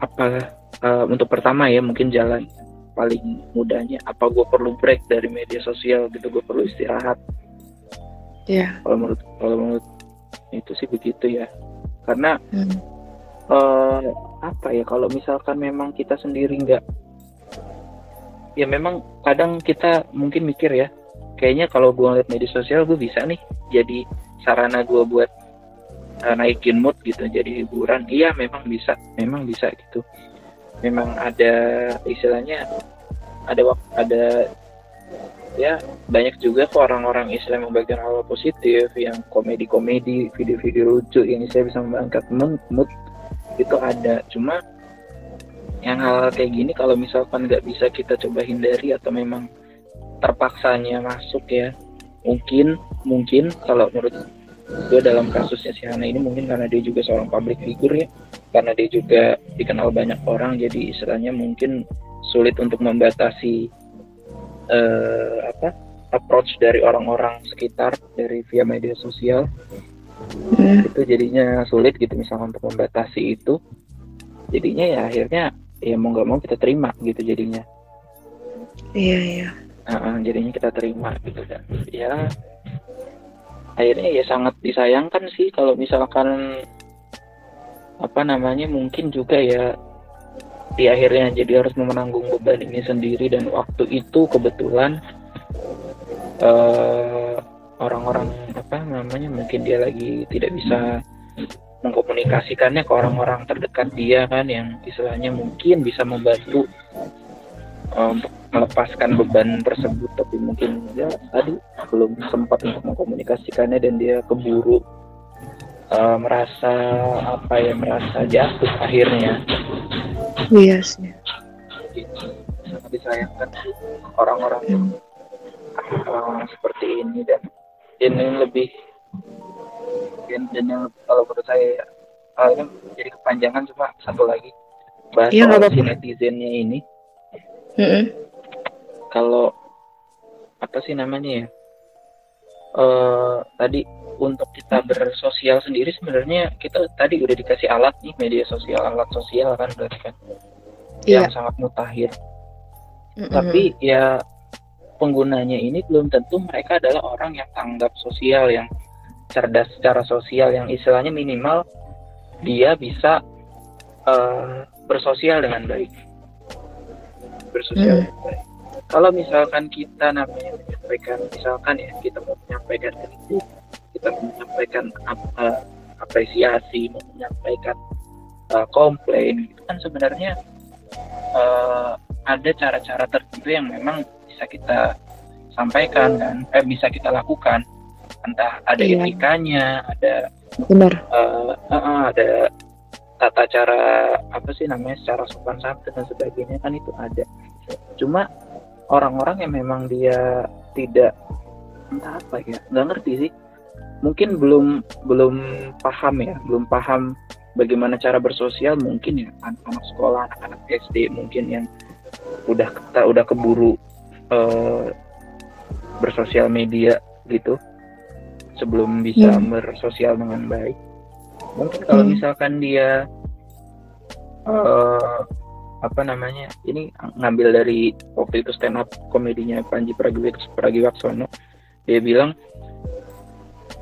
apa uh, untuk pertama ya mungkin jalan paling mudahnya apa gue perlu break dari media sosial gitu gue perlu istirahat ya yeah. kalau menurut kalau menurut itu sih begitu ya karena hmm. uh, apa ya kalau misalkan memang kita sendiri nggak ya memang kadang kita mungkin mikir ya kayaknya kalau gue ngeliat media sosial gue bisa nih jadi sarana gue buat uh, naikin mood gitu jadi hiburan. Iya memang bisa memang bisa gitu. Memang ada istilahnya ada ada ya banyak juga kok orang-orang Islam yang bagian hal positif yang komedi-komedi video-video lucu yang saya bisa mengangkat mood itu ada. Cuma yang hal, hal kayak gini kalau misalkan nggak bisa kita coba hindari atau memang terpaksanya masuk ya. Mungkin mungkin kalau menurut gue dalam kasusnya si Hana ini mungkin karena dia juga seorang public figure ya. Karena dia juga dikenal banyak orang jadi istilahnya mungkin sulit untuk membatasi uh, apa approach dari orang-orang sekitar dari via media sosial. Hmm. itu jadinya sulit gitu misalnya untuk membatasi itu. Jadinya ya akhirnya ya mau nggak mau kita terima gitu jadinya. Iya iya uh, jadinya kita terima gitu dan ya akhirnya ya sangat disayangkan sih kalau misalkan apa namanya mungkin juga ya di akhirnya jadi harus menanggung beban ini sendiri dan waktu itu kebetulan uh, orang-orang apa namanya mungkin dia lagi tidak bisa mengkomunikasikannya ke orang-orang terdekat dia kan yang istilahnya mungkin bisa membantu uh, untuk melepaskan beban tersebut tapi mungkin ya tadi belum sempat untuk mengkomunikasikannya dan dia keburu uh, merasa apa ya merasa jatuh akhirnya. Iya sih. Sangat disayangkan orang-orang hmm. orang seperti ini dan ini lebih dan, dan yang kalau menurut saya uh, ini jadi kepanjangan cuma satu lagi bahas ya, soal si netizennya ini kalau apa sih namanya ya? Uh, tadi untuk kita bersosial sendiri sebenarnya kita tadi udah dikasih alat nih media sosial alat sosial kan berarti kan? Yeah. yang sangat mutakhir. Mm -hmm. tapi ya penggunanya ini belum tentu mereka adalah orang yang tanggap sosial yang cerdas secara sosial yang istilahnya minimal dia bisa uh, bersosial dengan baik bersosial mm. baik kalau misalkan kita namanya menyampaikan misalkan ya kita mau menyampaikan kritik kita mau menyampaikan uh, apresiasi mau menyampaikan uh, komplain itu kan sebenarnya uh, ada cara-cara tertentu yang memang bisa kita sampaikan kan eh bisa kita lakukan entah ada iya. etikanya ada benar uh, uh, ada tata cara apa sih namanya secara sopan santun dan sebagainya kan itu ada. Cuma orang-orang yang memang dia tidak entah apa ya nggak ngerti sih. Mungkin belum belum paham ya belum paham bagaimana cara bersosial mungkin ya anak-anak sekolah anak-anak SD mungkin yang udah kita udah keburu uh, bersosial media gitu sebelum bisa hmm. bersosial dengan baik mungkin kalau hmm. misalkan dia uh, apa namanya ini ngambil dari waktu itu stand up komedinya Panji Pragiwaksono dia bilang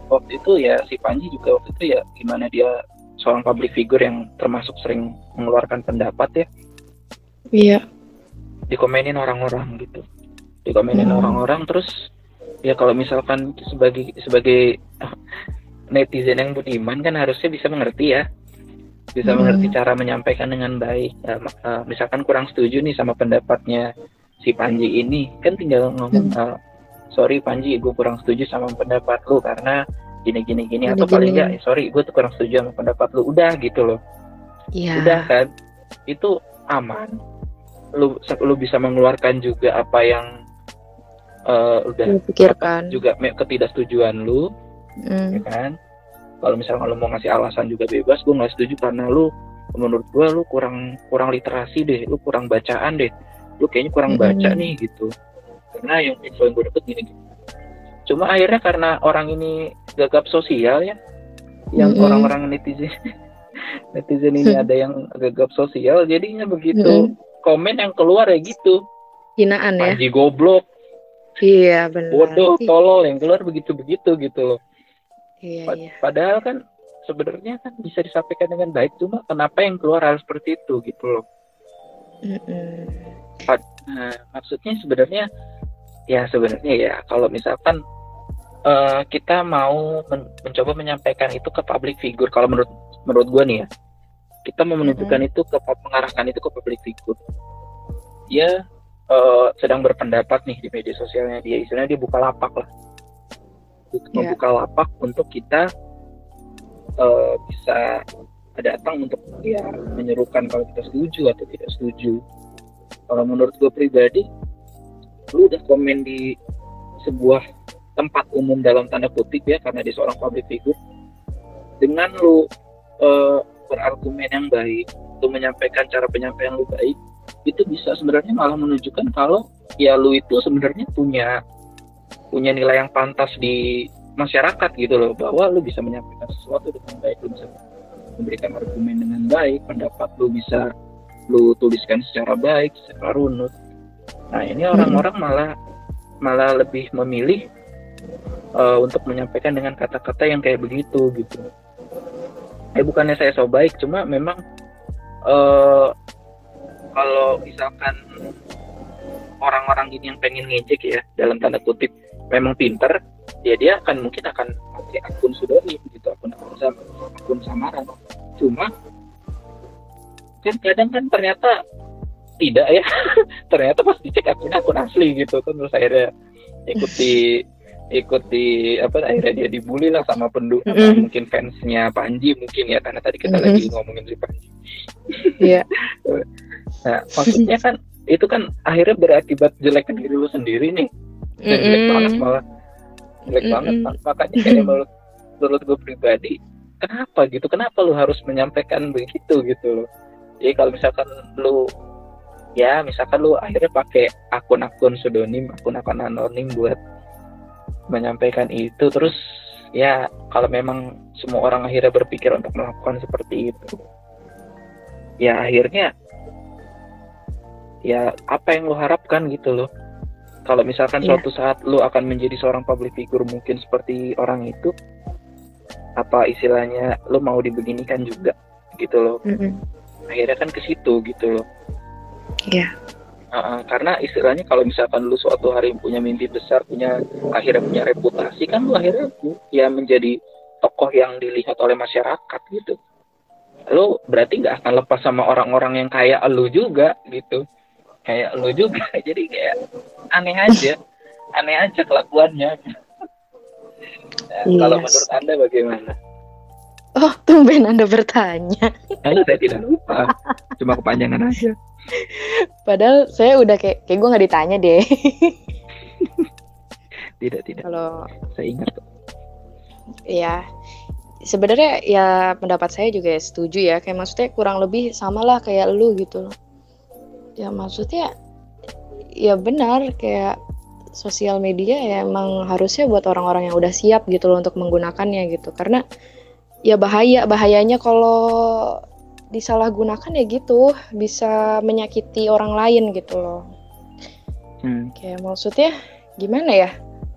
waktu itu ya si Panji juga waktu itu ya gimana dia seorang public figure yang termasuk sering mengeluarkan pendapat ya iya dikomenin orang-orang gitu dikomenin hmm. orang-orang terus ya kalau misalkan sebagai sebagai netizen yang beriman kan harusnya bisa mengerti ya bisa hmm. mengerti cara menyampaikan dengan baik. Uh, uh, misalkan kurang setuju nih sama pendapatnya si Panji ini, kan tinggal ngomong, uh, sorry Panji, gue kurang setuju sama pendapat lu karena gini gini gini atau gini, paling enggak, sorry gue tuh kurang setuju sama pendapat lu. Udah gitu loh. Iya. Udah kan, itu aman. Lu lu bisa mengeluarkan juga apa yang uh, udah pikirkan juga ketidaksetujuan lu, mm. ya kan? kalau misalnya lo mau ngasih alasan juga bebas gue nggak setuju karena lu menurut gue lu kurang kurang literasi deh lu kurang bacaan deh lu kayaknya kurang hmm. baca nih gitu karena yang info yang gue dapet gini, gini cuma akhirnya karena orang ini gagap sosial ya yang hmm. orang-orang netizen netizen ini ada yang gagap sosial jadinya begitu hmm. komen yang keluar ya gitu hinaan ya Panji goblok iya benar bodoh tolol yang keluar begitu begitu gitu loh Iya, Pad iya. Padahal kan sebenarnya kan bisa disampaikan dengan baik, cuma kenapa yang keluar harus seperti itu gitu loh. Mm -mm. Pad nah, maksudnya sebenarnya ya sebenarnya ya kalau misalkan uh, kita mau men mencoba menyampaikan itu ke public figure kalau menurut menurut gue nih ya kita mau menunjukkan mm -hmm. itu ke mengarahkan itu ke public figure dia uh, sedang berpendapat nih di media sosialnya dia istilahnya dia buka lapak lah yeah. membuka lapak untuk kita uh, bisa datang untuk ya menyerukan kalau kita setuju atau tidak setuju kalau menurut gue pribadi lu udah komen di sebuah tempat umum dalam tanda kutip ya karena dia seorang public figure dengan lu uh, berargumen yang baik lu menyampaikan cara penyampaian lu baik itu bisa sebenarnya malah menunjukkan kalau ya lu itu sebenarnya punya punya nilai yang pantas di masyarakat gitu loh bahwa lu bisa menyampaikan sesuatu dengan baik lu bisa memberikan argumen dengan baik, pendapat lu bisa lu tuliskan secara baik, secara runut. Nah ini orang-orang hmm. malah malah lebih memilih uh, untuk menyampaikan dengan kata-kata yang kayak begitu gitu. Eh bukannya saya so baik, cuma memang uh, kalau misalkan orang-orang ini yang pengen ngejek ya dalam tanda kutip memang pinter ya dia akan mungkin akan pakai akun pseudonym gitu akun akun sama akun samaran cuma kan kadang kan ternyata tidak ya ternyata pas dicek akunnya akun asli gitu kan terus akhirnya ikuti ikuti apa akhirnya dia dibully lah sama penduduk mm -hmm. mungkin fansnya Panji mungkin ya karena tadi kita mm -hmm. lagi ngomongin si Panji iya yeah. nah maksudnya kan itu kan akhirnya berakibat jelek diri lu sendiri nih. Mm -hmm. jelek banget malah. Jelek mm -hmm. banget makanya kayak menurut menurut gue pribadi kenapa gitu? Kenapa lu harus menyampaikan begitu gitu loh? Jadi kalau misalkan lu ya misalkan lu akhirnya pakai akun-akun pseudonym akun-akun anonim buat menyampaikan itu terus ya kalau memang semua orang akhirnya berpikir untuk melakukan seperti itu ya akhirnya ya apa yang lu harapkan gitu loh kalau misalkan yeah. suatu saat lu akan menjadi seorang public figure mungkin seperti orang itu apa istilahnya lu mau dibeginikan juga gitu loh mm -hmm. akhirnya kan ke situ gitu loh iya yeah. Uh, karena istilahnya kalau misalkan lu suatu hari punya mimpi besar, punya akhirnya punya reputasi kan lu akhirnya ya menjadi tokoh yang dilihat oleh masyarakat gitu. Lu berarti nggak akan lepas sama orang-orang yang kayak lu juga gitu kayak lo juga. Jadi kayak aneh aja. Aneh aja kelakuannya. Nah, yes. kalau menurut anda bagaimana? Oh tumben anda bertanya. Halo, saya tidak lupa. Cuma kepanjangan aja. Padahal saya udah kayak kayak gue nggak ditanya deh. Tidak tidak. Kalau saya ingat kok. Iya, sebenarnya ya pendapat saya juga setuju ya. Kayak maksudnya kurang lebih sama lah kayak lu gitu loh ya maksudnya ya benar kayak sosial media ya emang harusnya buat orang-orang yang udah siap gitu loh untuk menggunakannya gitu. Karena ya bahaya bahayanya kalau disalahgunakan ya gitu bisa menyakiti orang lain gitu loh. Hmm. kayak maksudnya gimana ya?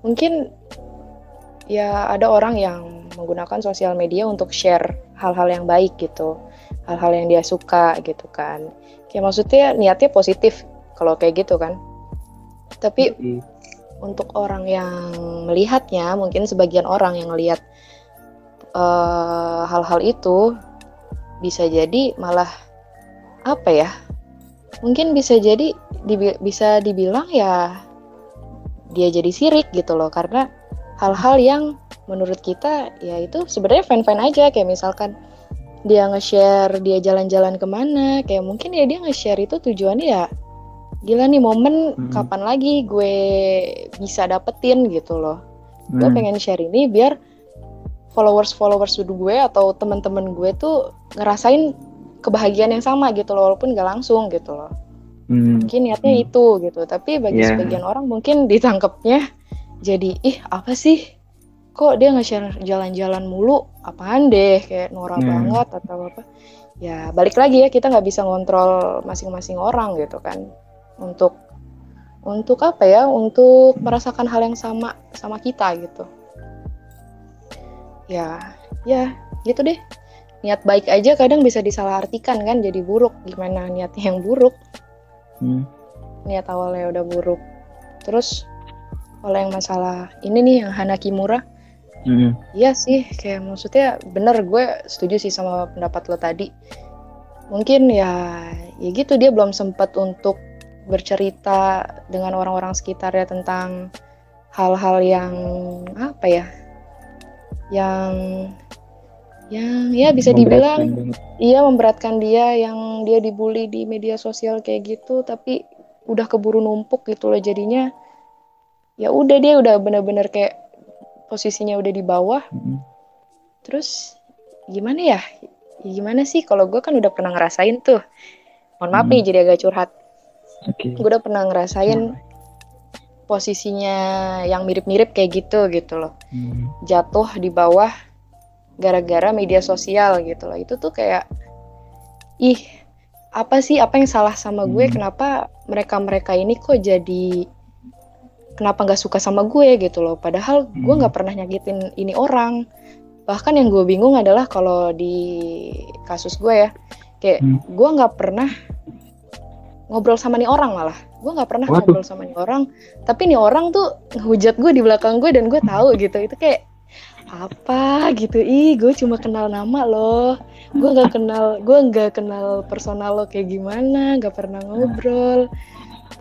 Mungkin ya ada orang yang menggunakan sosial media untuk share hal-hal yang baik gitu hal-hal yang dia suka gitu kan kayak maksudnya niatnya positif kalau kayak gitu kan. Tapi mm-hmm. untuk orang yang melihatnya mungkin sebagian orang yang melihat uh, hal-hal itu bisa jadi malah apa ya? Mungkin bisa jadi dibi bisa dibilang ya dia jadi sirik gitu loh karena hal-hal yang menurut kita ya itu sebenarnya fan-fan aja. Kayak misalkan dia nge-share dia jalan-jalan ke mana kayak mungkin ya dia nge-share itu tujuannya ya gila nih momen hmm. kapan lagi gue bisa dapetin gitu loh hmm. gue pengen share ini biar followers followers gue atau teman-teman gue tuh ngerasain kebahagiaan yang sama gitu loh walaupun gak langsung gitu loh hmm. mungkin niatnya hmm. itu gitu tapi bagi yeah. sebagian orang mungkin ditangkapnya jadi ih apa sih kok dia nge-share jalan-jalan mulu? Apaan deh? Kayak Nora hmm. banget atau apa? Ya balik lagi ya kita nggak bisa ngontrol masing-masing orang gitu kan. Untuk untuk apa ya? Untuk merasakan hal yang sama sama kita gitu. Ya ya gitu deh. Niat baik aja kadang bisa disalahartikan kan jadi buruk. Gimana niatnya yang buruk? Hmm. niat awalnya udah buruk. Terus kalau yang masalah ini nih yang Hana Kimura Hmm. Iya sih, kayak maksudnya bener gue setuju sih sama pendapat lo tadi. Mungkin ya, ya gitu dia belum sempat untuk bercerita dengan orang-orang sekitarnya tentang hal-hal yang apa ya, yang yang ya bisa dibilang Memberatkan iya memberatkan dia yang dia dibully di media sosial kayak gitu, tapi udah keburu numpuk gitu loh jadinya. Ya udah dia udah bener-bener kayak posisinya udah di bawah Mm. Terus gimana ya? Ya Gimana sih kalau gue kan udah pernah ngerasain tuh. Mohon maaf Hmm. nih jadi agak curhat. Oke. Gue udah pernah ngerasain posisinya yang mirip-mirip kayak gitu gitu loh. Hmm. Jatuh di bawah gara-gara media sosial gitu loh. Itu tuh kayak ih apa sih apa yang salah sama gue? Hmm. Kenapa mereka-mereka ini kok jadi kenapa nggak suka sama gue gitu loh? Padahal gue Hmm. nggak pernah nyakitin ini orang. Bahkan yang gue bingung adalah kalau di kasus gue ya, kayak Hmm. gue nggak pernah ngobrol sama nih orang malah. Gue nggak pernah Waduh. ngobrol sama nih orang. Tapi nih orang tuh ngehujat gue di belakang gue dan gue tahu gitu. Itu kayak apa gitu ih gue cuma kenal nama loh gue nggak kenal gue nggak kenal personal lo kayak gimana nggak pernah ngobrol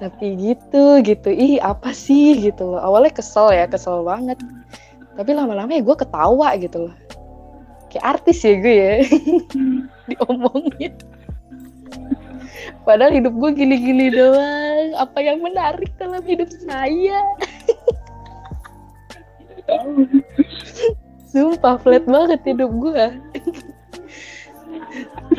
tapi gitu gitu. Ih apa sih? Gitu loh. Awalnya kesel ya kesel banget. Tapi lama-lama ya gue ketawa gitu loh. Kayak artis ya gue ya. Diomongin. Padahal hidup gue gini-gini doang. Apa yang menarik dalam hidup saya? Sumpah flat banget hidup gue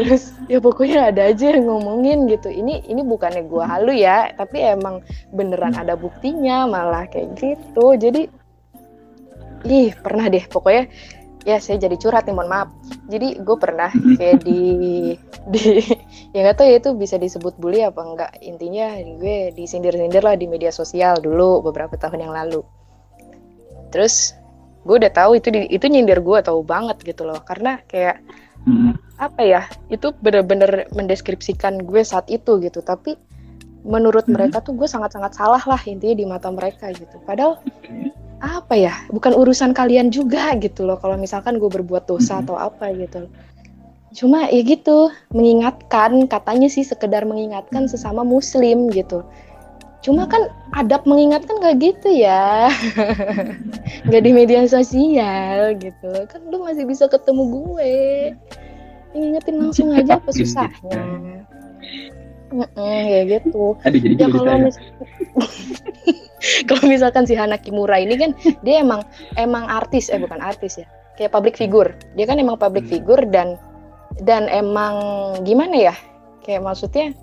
terus ya pokoknya ada aja yang ngomongin gitu. Ini ini bukannya gue halu ya tapi emang beneran ada buktinya malah kayak gitu. Jadi ih pernah deh. Pokoknya ya saya jadi curhat nih mohon maaf. Jadi gue pernah kayak di di ya nggak tahu ya itu bisa disebut bully apa enggak intinya gue disindir-sindir lah di media sosial dulu beberapa tahun yang lalu. Terus gue udah tahu itu di- itu nyindir gue tahu banget gitu loh. Karena kayak Hmm. Apa ya itu bener-bener mendeskripsikan gue saat itu gitu. Tapi menurut Mhm. mereka tuh gue sangat-sangat salah lah intinya di mata mereka gitu. Padahal apa ya bukan urusan kalian juga gitu loh kalau misalkan gue berbuat dosa Mhm. atau apa gitu. Cuma ya gitu mengingatkan katanya sih sekedar mengingatkan sesama muslim gitu. Cuma kan adab mengingatkan nggak gitu ya. Nggak di media sosial gitu. Kan lu masih bisa ketemu gue ngingetin langsung aja apa susahnya Heeh, ya gitu. Aduh, jadi ya kalau mis- kalau misalkan si Hana Kimura ini kan dia emang emang artis eh bukan artis ya. Kayak public figure. Dia kan emang public Hmm. figure dan dan emang gimana ya? Kayak maksudnya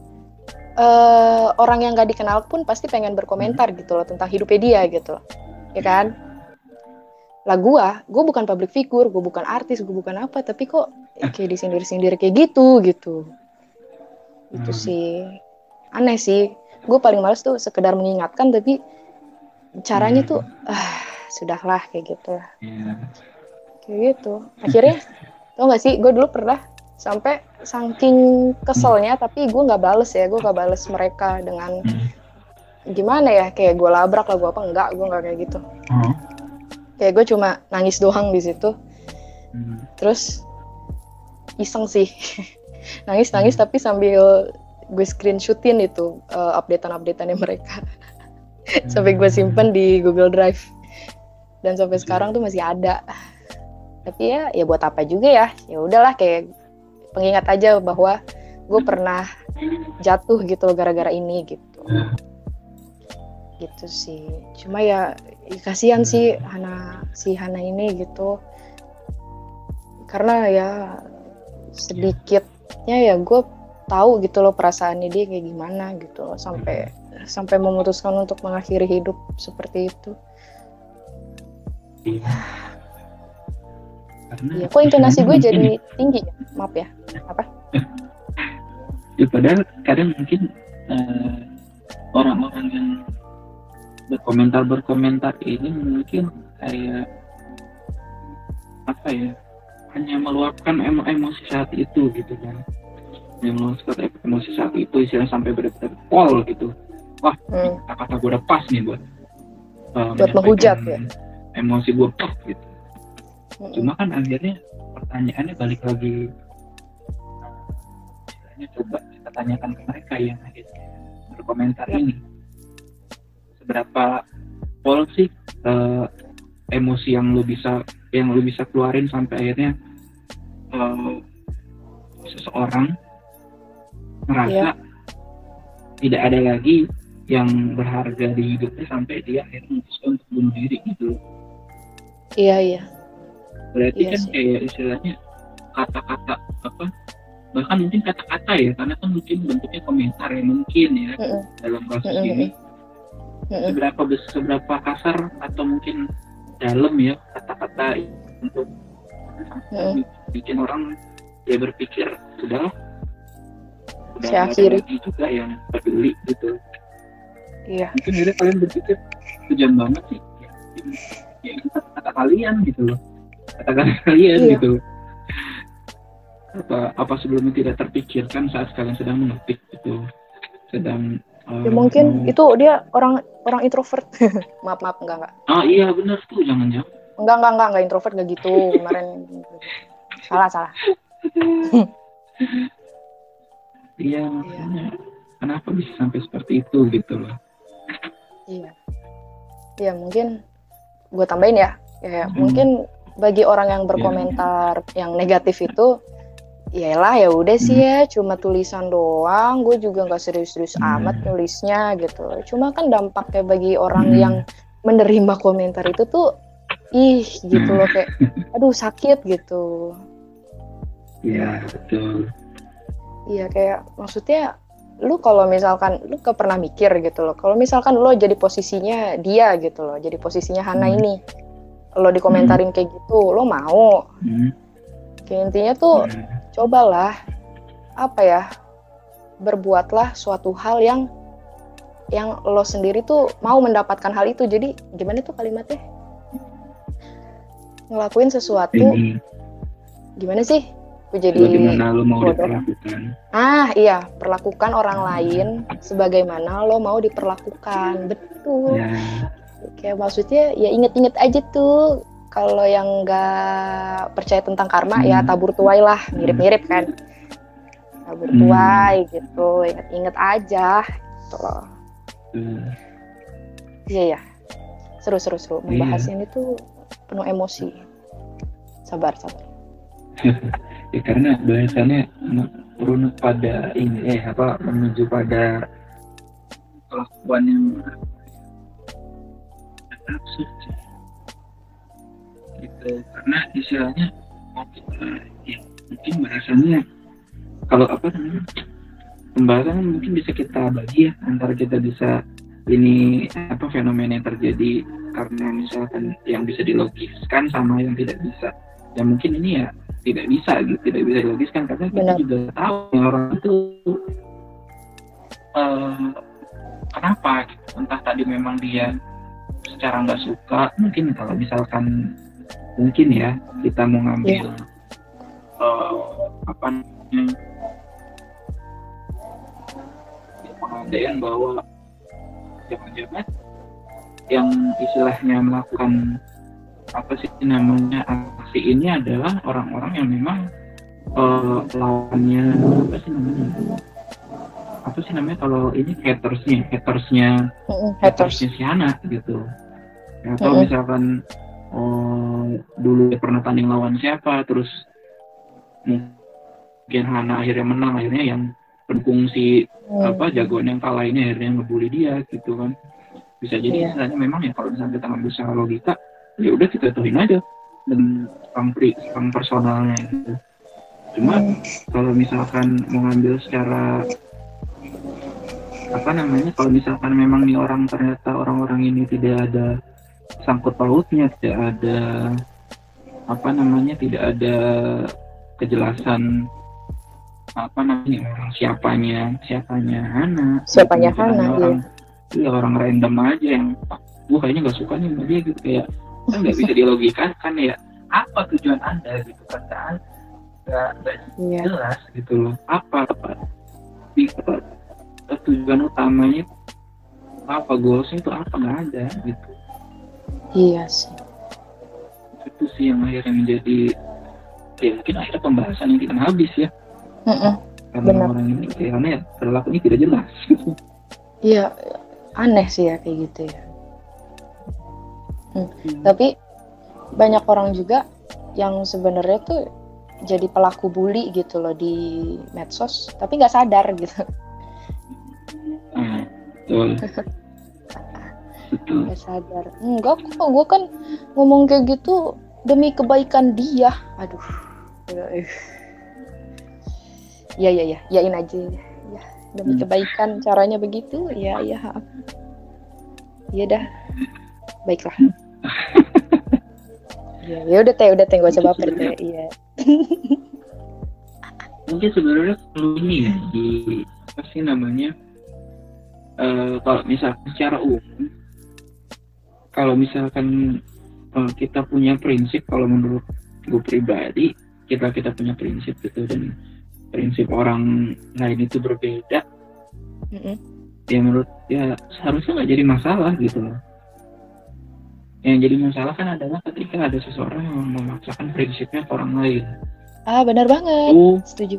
eh orang yang gak dikenal pun pasti pengen berkomentar gitu loh tentang hidupnya dia gitu loh. Ya kan lah gua gua bukan public figure gua bukan artis gua bukan apa tapi kok kayak disindir-sindir kayak gitu gitu itu Hmm. sih aneh sih gue paling males tuh sekedar mengingatkan tapi caranya Hmm. tuh ah sudahlah kayak gitu Iya. kayak gitu akhirnya tau gak sih gue dulu pernah sampai saking keselnya tapi gue nggak bales ya gue nggak bales mereka dengan Hmm. gimana ya kayak gue labrak lah gue apa enggak gue nggak kayak gitu Oh. Kayak gue cuma nangis doang di situ. Hmm. terus iseng sih. Nangis nangis tapi sambil gue screenshotin itu uh, updatean updateannya mereka. Sampai gue simpen di Google Drive. Dan sampai sekarang tuh masih ada. Tapi ya ya buat apa juga ya? Ya udahlah kayak pengingat aja bahwa gue pernah jatuh gitu gara-gara ini gitu gitu sih cuma ya ya kasihan sih Hana si Hana ini gitu karena ya sedikitnya ya gue tahu gitu loh perasaannya dia kayak gimana gitu loh sampai sampai memutuskan untuk mengakhiri hidup seperti itu Iya. Karena Iya, kok intonasi gue jadi tinggi ya? Maaf ya. ya padahal kadang mungkin eh, orang-orang yang berkomentar berkomentar ini mungkin kayak apa ya hanya meluapkan emo emosi saat itu gitu kan yang meluapkan emosi saat itu istilah sampai benar-benar pol gitu Hmm. kata-kata gue udah pas nih buat uh, Buat menghujat, ya? emosi gue pop gitu Mm-mm. cuma kan akhirnya pertanyaannya balik lagi istilahnya coba kita tanyakan ke mereka yang akhirnya berkomentar Ya. ini seberapa pol sih eh, emosi yang lu bisa yang lu bisa keluarin sampai akhirnya eh, seseorang merasa tidak ada lagi yang berharga di hidupnya sampai dia akhirnya memutuskan untuk bunuh diri gitu Iya iya. berarti Iya kan sih. kayak istilahnya kata-kata apa bahkan mungkin kata-kata ya karena kan mungkin bentuknya komentar ya mungkin ya Mm-mm. dalam kasus Mm-mm. ini Mm-mm. Seberapa bes- seberapa kasar atau mungkin dalam ya kata-kata untuk Mm-mm. bikin orang ya berpikir sudah udah akhiri. juga yang peduli gitu Iya. mungkin akhirnya kalian berpikir kejam banget sih ya, ya itu kata kalian gitu loh kata-kata kalian Iya. gitu apa apa sebelumnya tidak terpikirkan saat kalian sedang mengetik gitu sedang Ya, mungkin mau- itu dia orang orang introvert. maaf maaf enggak enggak. ah iya benar tuh jangan jangan Enggak enggak enggak enggak introvert enggak gitu kemarin. salah salah. iya makanya kenapa bisa sampai seperti itu gitu loh Iya. Iya mungkin gue tambahin ya. Ya Hmm. mungkin bagi orang yang berkomentar yang negatif itu Yaelah ya udah sih ya cuma tulisan doang gue juga nggak serius-serius Hmm. amat nulisnya gitu cuma kan dampaknya bagi orang Hmm. yang menerima komentar itu tuh ih gitu loh kayak aduh sakit gitu iya betul Iya kayak maksudnya lu kalau misalkan lu ke pernah mikir gitu loh. Kalau misalkan lo jadi posisinya dia gitu loh, jadi posisinya Hana Hmm. ini. Lo dikomentarin kayak gitu, lo mau. Hmm. Kayak intinya tuh Hmm. Cobalah apa ya? Berbuatlah suatu hal yang yang lo sendiri tuh mau mendapatkan hal itu. Jadi gimana tuh kalimatnya? Ngelakuin sesuatu ini gimana sih? Gue jadi bagaimana lo mau bodoh. diperlakukan Ah iya, perlakukan orang lain sebagaimana lo mau diperlakukan. Betul. ya Kayak maksudnya ya inget-inget aja tuh kalau yang nggak percaya tentang karma ya Hmm. tabur tuai lah, mirip-mirip kan. Tabur Hmm. tuai gitu, inget-inget aja gitu loh. eh, Iya ya. Seru seru seru. Iya. Membahas ini tuh penuh emosi. Sabar sabar. ya karena bahasannya merunut pada ini eh apa menuju pada kelakuan yang absurd. Gitu karena istilahnya kita ya mungkin bahasannya kalau apa namanya pembahasan mungkin bisa kita bagi ya antara kita bisa ini apa fenomena yang terjadi karena misalkan yang bisa dilogiskan sama yang tidak bisa ya mungkin ini ya tidak bisa gitu tidak bisa dilogiskan karena kita Benar. juga tahu yang orang itu eh, kenapa gitu. entah tadi memang dia secara nggak suka mungkin kalau misalkan mungkin ya kita mau ngambil eh, apa namanya ya, pengandaian bahwa jangan-jangan yang istilahnya melakukan apa sih namanya aksi ini adalah orang-orang yang memang eh, lawannya apa sih namanya apa sih namanya kalau ini hatersnya hatersnya hatersnya si Hana gitu. Atau Mm-mm. misalkan oh, dulu dia pernah tanding lawan siapa terus mungkin Hana akhirnya menang akhirnya yang pendukung si Hmm. apa jagoan yang kalah ini akhirnya ngebully dia gitu kan bisa jadi istilahnya memang ya kalau misalnya kita ngambil secara logika ya udah kita tuhin aja dan pang pri pang personalnya gitu cuma Hmm. kalau misalkan mau ngambil secara apa namanya kalau misalkan memang nih orang ternyata orang-orang ini tidak ada sangkut pautnya tidak ada apa namanya tidak ada kejelasan apa namanya orang siapanya siapanya Hana Siapanya Gitu, Hana, orang iya orang random aja yang "Ah, gua kayaknya nggak suka nih sama dia gitu. Kayak kan nggak bisa dilogikan kan ya? Apa tujuan anda? Gitu. Kan nggak nggak Iya. jelas gitu loh. Apa apa, apa? Tujuan utamanya apa? Goalsnya itu apa? Nggak ada gitu Iya sih. itu sih yang akhirnya menjadi ya mungkin akhirnya pembahasan yang tidak habis ya Mm-mm. karena Benar. orang ini karena ya perilakunya tidak jelas Iya, aneh sih ya kayak gitu ya. Hmm. Tapi banyak orang juga yang sebenarnya tuh jadi pelaku bully gitu loh di medsos, tapi nggak sadar gitu. Ah, betul Nggak sadar. Enggak kok, gue kan ngomong kayak gitu demi kebaikan dia. Aduh. Ya ya ya, yain aja. Ya, demi Hmm. kebaikan caranya begitu. Ya ya. Iya dah. Baiklah. Ya, ya udah teh, udah teh gak usah baper teh. Iya. mungkin sebenarnya perlu ini ya di apa sih namanya eh, kalau misalkan secara umum kalau misalkan eh, kita punya prinsip kalau menurut gue pribadi kita kita punya prinsip gitu dan prinsip orang lain itu berbeda Mm-mm. ya menurut ya seharusnya nggak jadi masalah gitu loh yang jadi masalah kan adalah ketika ada seseorang yang memaksakan prinsipnya ke orang lain Ah, benar banget. itu Setuju.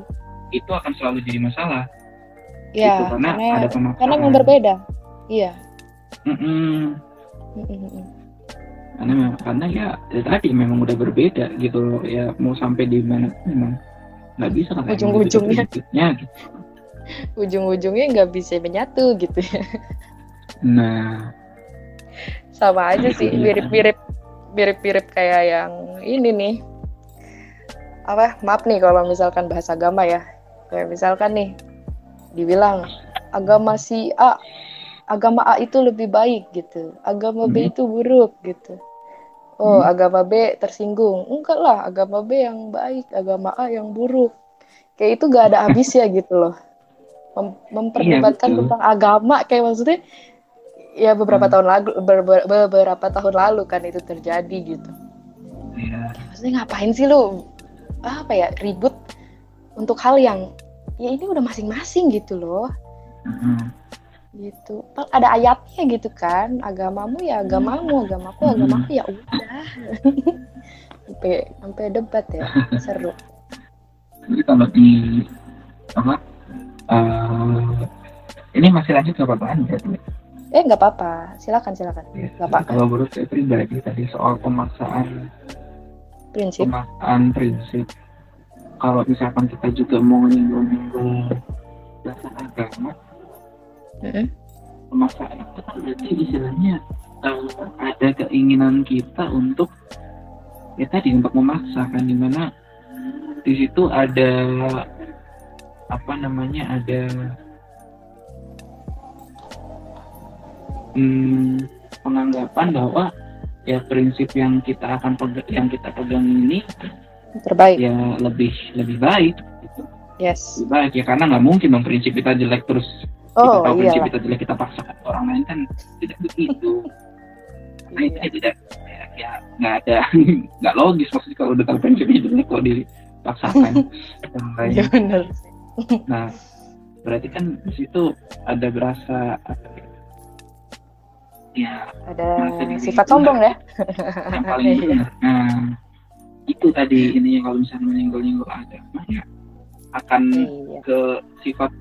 itu akan selalu jadi masalah Ya, gitu, karena, karena ada pemaksaan karena memang berbeda. Iya. Mm-mm. Mm-mm. Karena memang- karena ya, ya tadi memang udah berbeda gitu loh ya mau sampai di mana memang nggak bisa kan Ujung-ujungnya. gitu. Ujung-ujungnya nggak bisa menyatu gitu ya. nah Sama aja sih, Iya. mirip-mirip mirip-mirip kayak yang ini nih. Apa? Maaf nih kalau misalkan bahasa agama ya. Kayak misalkan nih dibilang agama si A agama A itu lebih baik gitu. Agama B Mhm. itu buruk gitu. Oh, Hmm. agama B tersinggung. Enggak lah, agama B yang baik, agama A yang buruk. Kayak itu gak ada habisnya gitu loh. Mem- memperdebatkan Iya, betul. tentang agama kayak maksudnya ya beberapa Hmm. tahun lalu ber- ber- beberapa tahun lalu kan itu terjadi gitu. ya Maksudnya ngapain sih lu apa ya ribut untuk hal yang ya ini udah masing-masing gitu loh. mm-mm. Gitu. Pak, Ada ayatnya gitu kan. Agamamu ya agamamu, agamaku Hmm. agamaku ya udah. sampai sampai debat ya. Seru. Jadi kalau di apa eh, ini masih lanjut ke apa-apaan ya Eh nggak apa-apa. Silakan silakan. Ya, Nggak apa-apa. kalau menurut saya pribadi tadi soal pemaksaan Prinsip. pemaksaan prinsip kalau misalkan kita juga mau nyinggung-nyinggung dasar agama Mm-mm. pemaksaan itu kan berarti istilahnya eh, ada keinginan kita untuk ya tadi untuk memaksakan di mana di situ ada apa namanya ada hmm, penganggapan bahwa ya prinsip yang kita akan pegang, yang kita pegang ini Terbaik. ya lebih lebih baik gitu. Yes. lebih baik ya karena nggak mungkin dong prinsip kita jelek terus kita Oh tahu iya. prinsip kita jelek kita paksakan ke orang lain kan tidak begitu nah itu ya tidak ya, ya nggak ada nggak logis maksudnya kalau udah tahu prinsipnya jelek kok dipaksakan orang lain Iya bener. nah berarti kan di situ ada berasa ya, ya Ada sifat itu sombong ya. yang paling Iya. benar nah itu tadi ininya kalau misalnya menyenggol-nyenggol agama ya akan Iya. ke sifat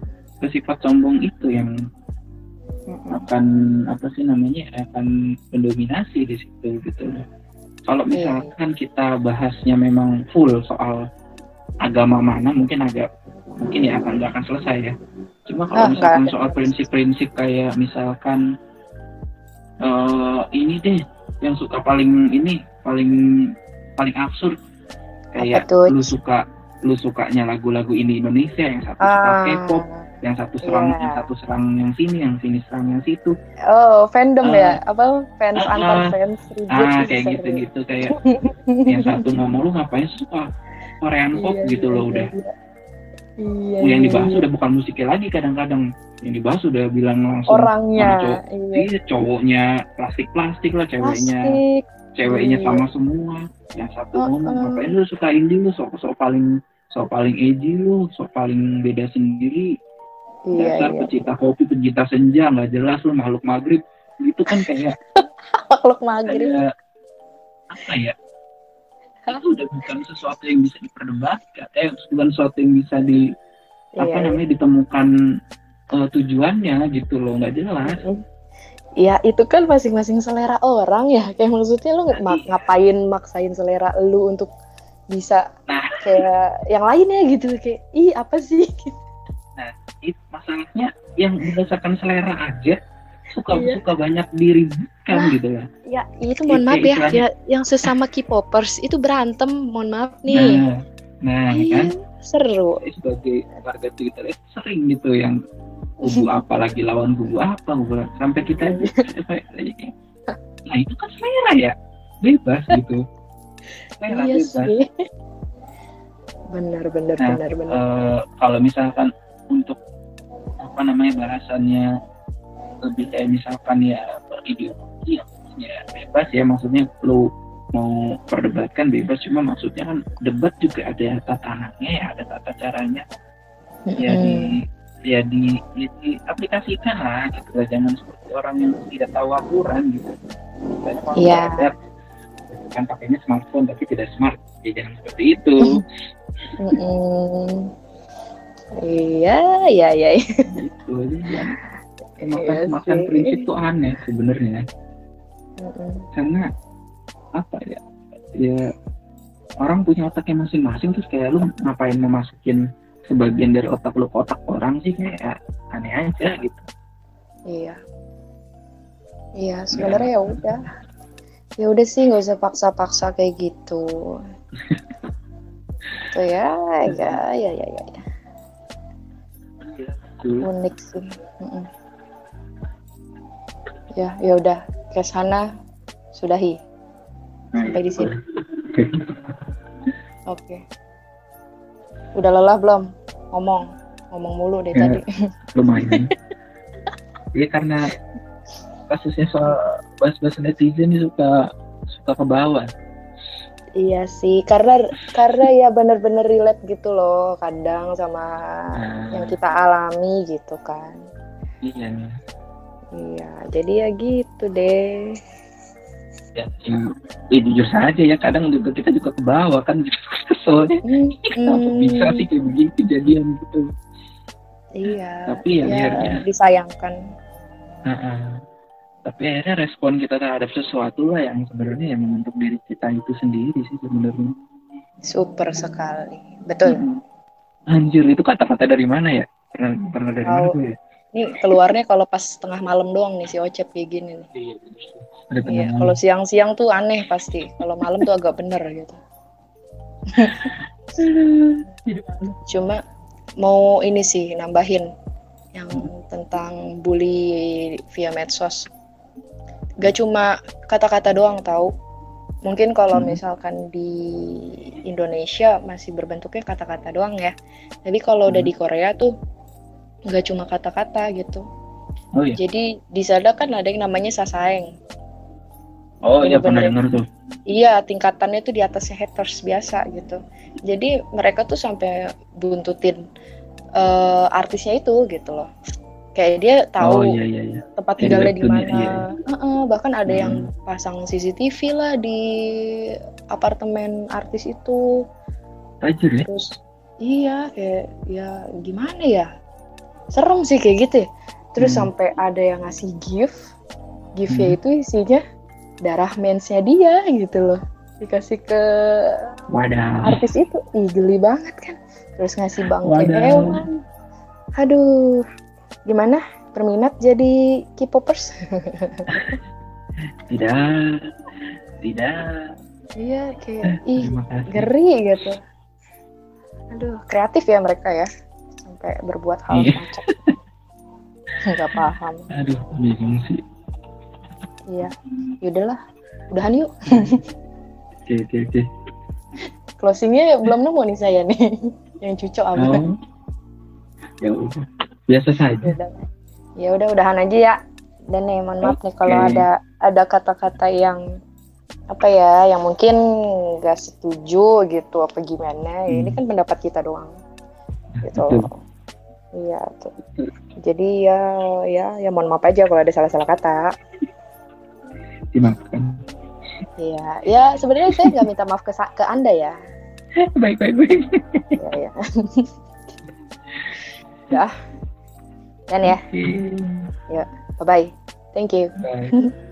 sifat sombong itu yang akan apa sih namanya akan mendominasi di situ gitu loh. Kalau Iya. misalkan kita bahasnya memang full soal agama mana mungkin agak mungkin ya akan nggak akan selesai ya. Cuma kalau nggak misalkan akan. soal prinsip-prinsip kayak misalkan eh ini deh yang suka paling ini paling paling absurd kayak lu suka lu sukanya lagu-lagu ini Indonesia yang satu suka Ah. K-pop yang satu serang Iya. yang satu serang yang sini yang sini serang yang situ Oh, fandom Ah. ya? Apa fans Ah, antar ah. fans ribut ah kayak gitu gitu kayak yang satu ngomong lu ngapain suka Korean pop Iya, gitu iya, loh iya, udah iya. Iya, yang iya, dibahas iya. udah bukan musiknya lagi kadang-kadang yang dibahas udah bilang langsung orangnya. cowok Iya. iya cowoknya plastik-plastik lah ceweknya Plastik. ceweknya Iya. sama semua yang satu Uh-uh. ngomong ngapain lu suka indie lu sok sok paling sok paling edgy lu sok paling beda sendiri Iya, dasar iya. pecinta kopi pecinta senja nggak jelas lu makhluk maghrib itu kan kayak makhluk maghrib kayak apa ya itu udah bukan sesuatu yang bisa diperdebatkan eh bukan sesuatu yang bisa di apa Iya, namanya ditemukan eh, tujuannya gitu loh nggak jelas Ya itu kan masing-masing selera orang ya. Kayak maksudnya lu Nah, ma- iya. ngapain maksain selera lu untuk bisa Nah. kayak yang lainnya gitu kayak ih apa sih? itu masalahnya yang berdasarkan selera aja suka Iya. suka banyak diributkan Nah. gitu lah Ya itu mohon Kayak maaf ya, ya yang sesama K-popers itu berantem, mohon maaf nih. nah nah Iya, kan seru. sebagai warga Twitter itu sering gitu yang kubu apa lagi lawan kubu apa kubu sampai kita nah itu kan selera ya bebas gitu selera Iya bebas sih. Benar benar Nah, benar benar. Eh, kalau misalkan untuk apa namanya bahasannya lebih kayak misalkan ya berideologi ya, ya bebas ya maksudnya lu mau perdebatkan bebas cuma maksudnya kan debat juga ada tatarannya ya ada tata caranya. Ya di ya di, ya di aplikasikan lah gitu lah. Jangan seperti orang yang tidak tahu aturan gitu. Iya. belajar, kan pakainya smartphone tapi tidak smart. Ya jangan seperti itu. Mm-mm. Iya, iya, iya. iya. gitu aja Iya makan makan sih. prinsip tuh aneh sebenarnya Mm-mm. karena apa ya ya orang punya otaknya masing-masing terus kayak lu ngapain memasukin sebagian dari otak lu ke otak orang sih kayak aneh aja gitu Iya. Iya, sebenarnya ya udah. Ya udah sih nggak usah paksa-paksa kayak gitu. Tuh ya, ya, ya, ya, ya, ya. Tuh. unik sih. Mm-mm. Ya, ya udah ke sana sudahi. Sampai di sini. Oke. Udah lelah belum? Ngomong, ngomong mulu deh Ya. tadi. lumayan Iya karena kasusnya soal bahas-bahas netizen suka suka ke bawah Iya sih, karena karena ya bener-bener relate gitu loh, kadang sama Nah. yang kita alami gitu kan. iya Iya, jadi ya gitu deh. ya, ya, ya jujur saja ya kadang juga kita juga ke bawah kan gitu kenapa Hmm, bisa sih kayak begitu kejadian gitu Iya. Tapi ya akhirnya. disayangkan. Heeh. Tapi akhirnya respon kita terhadap sesuatu lah yang sebenarnya yang membentuk diri kita itu sendiri sih sebenarnya Super sekali. Betul. Mm. anjir itu kata-kata dari mana ya pernah pernah dari mana gue ya Ini keluarnya kalau pas tengah malam doang nih si Ocep kayak gini nih. Iya, Iya, kalau siang-siang tuh aneh pasti. Kalau malam tuh agak bener gitu. Cuma mau ini sih nambahin yang tentang bully via medsos. Gak cuma kata-kata doang tahu. Mungkin kalau Hmm. misalkan di Indonesia masih berbentuknya kata-kata doang ya. Tapi kalau udah Hmm. di Korea tuh gak cuma kata-kata gitu. oh iya Jadi di sana kan ada yang namanya sasaeng. oh iya pernah dengar tuh Iya, tingkatannya tuh di atasnya haters biasa gitu. Jadi mereka tuh sampai buntutin eh, artisnya itu gitu loh. Kayak dia tahu oh iya iya iya tempat tinggalnya di mana. Heeh, bahkan ada yang Hmm. pasang CCTV lah di apartemen artis itu. tajir ya Terus iya kayak ya gimana ya? Serem sih kayak gitu ya. Terus Hmm. sampai ada yang ngasih gift. Giftnya Hmm. itu isinya darah mensnya dia gitu loh. Dikasih ke wadah artis itu. Ih, geli banget kan. Terus ngasih bangkai hewan. Aduh. Gimana? Berminat jadi K-popers? tidak tidak iya, kayak ih, kasih ngeri gitu. Aduh, kreatif ya mereka ya. Sampai berbuat hal Iya. kocak. Nggak paham. aduh bingung sih Iya. Yaudahlah. Udahan yuk. oke oke oke Closingnya belum nemu nih saya nih. Yang cocok apa? oh ya udah biasa saja Yaudah. Ya udah udahan aja ya. Dan nih mohon maaf nih kalau ada ada kata-kata yang apa ya yang mungkin nggak setuju gitu apa gimana ya, ini Hmm. kan pendapat kita doang gitu Betul. iya tuh jadi ya ya ya mohon maaf aja kalau ada salah-salah kata dimaafkan Iya, ya sebenarnya saya nggak minta maaf ke ke anda ya. baik baik baik Ya ya. Dah. Dan ya, Oke. bye bye. Thank you. Bye.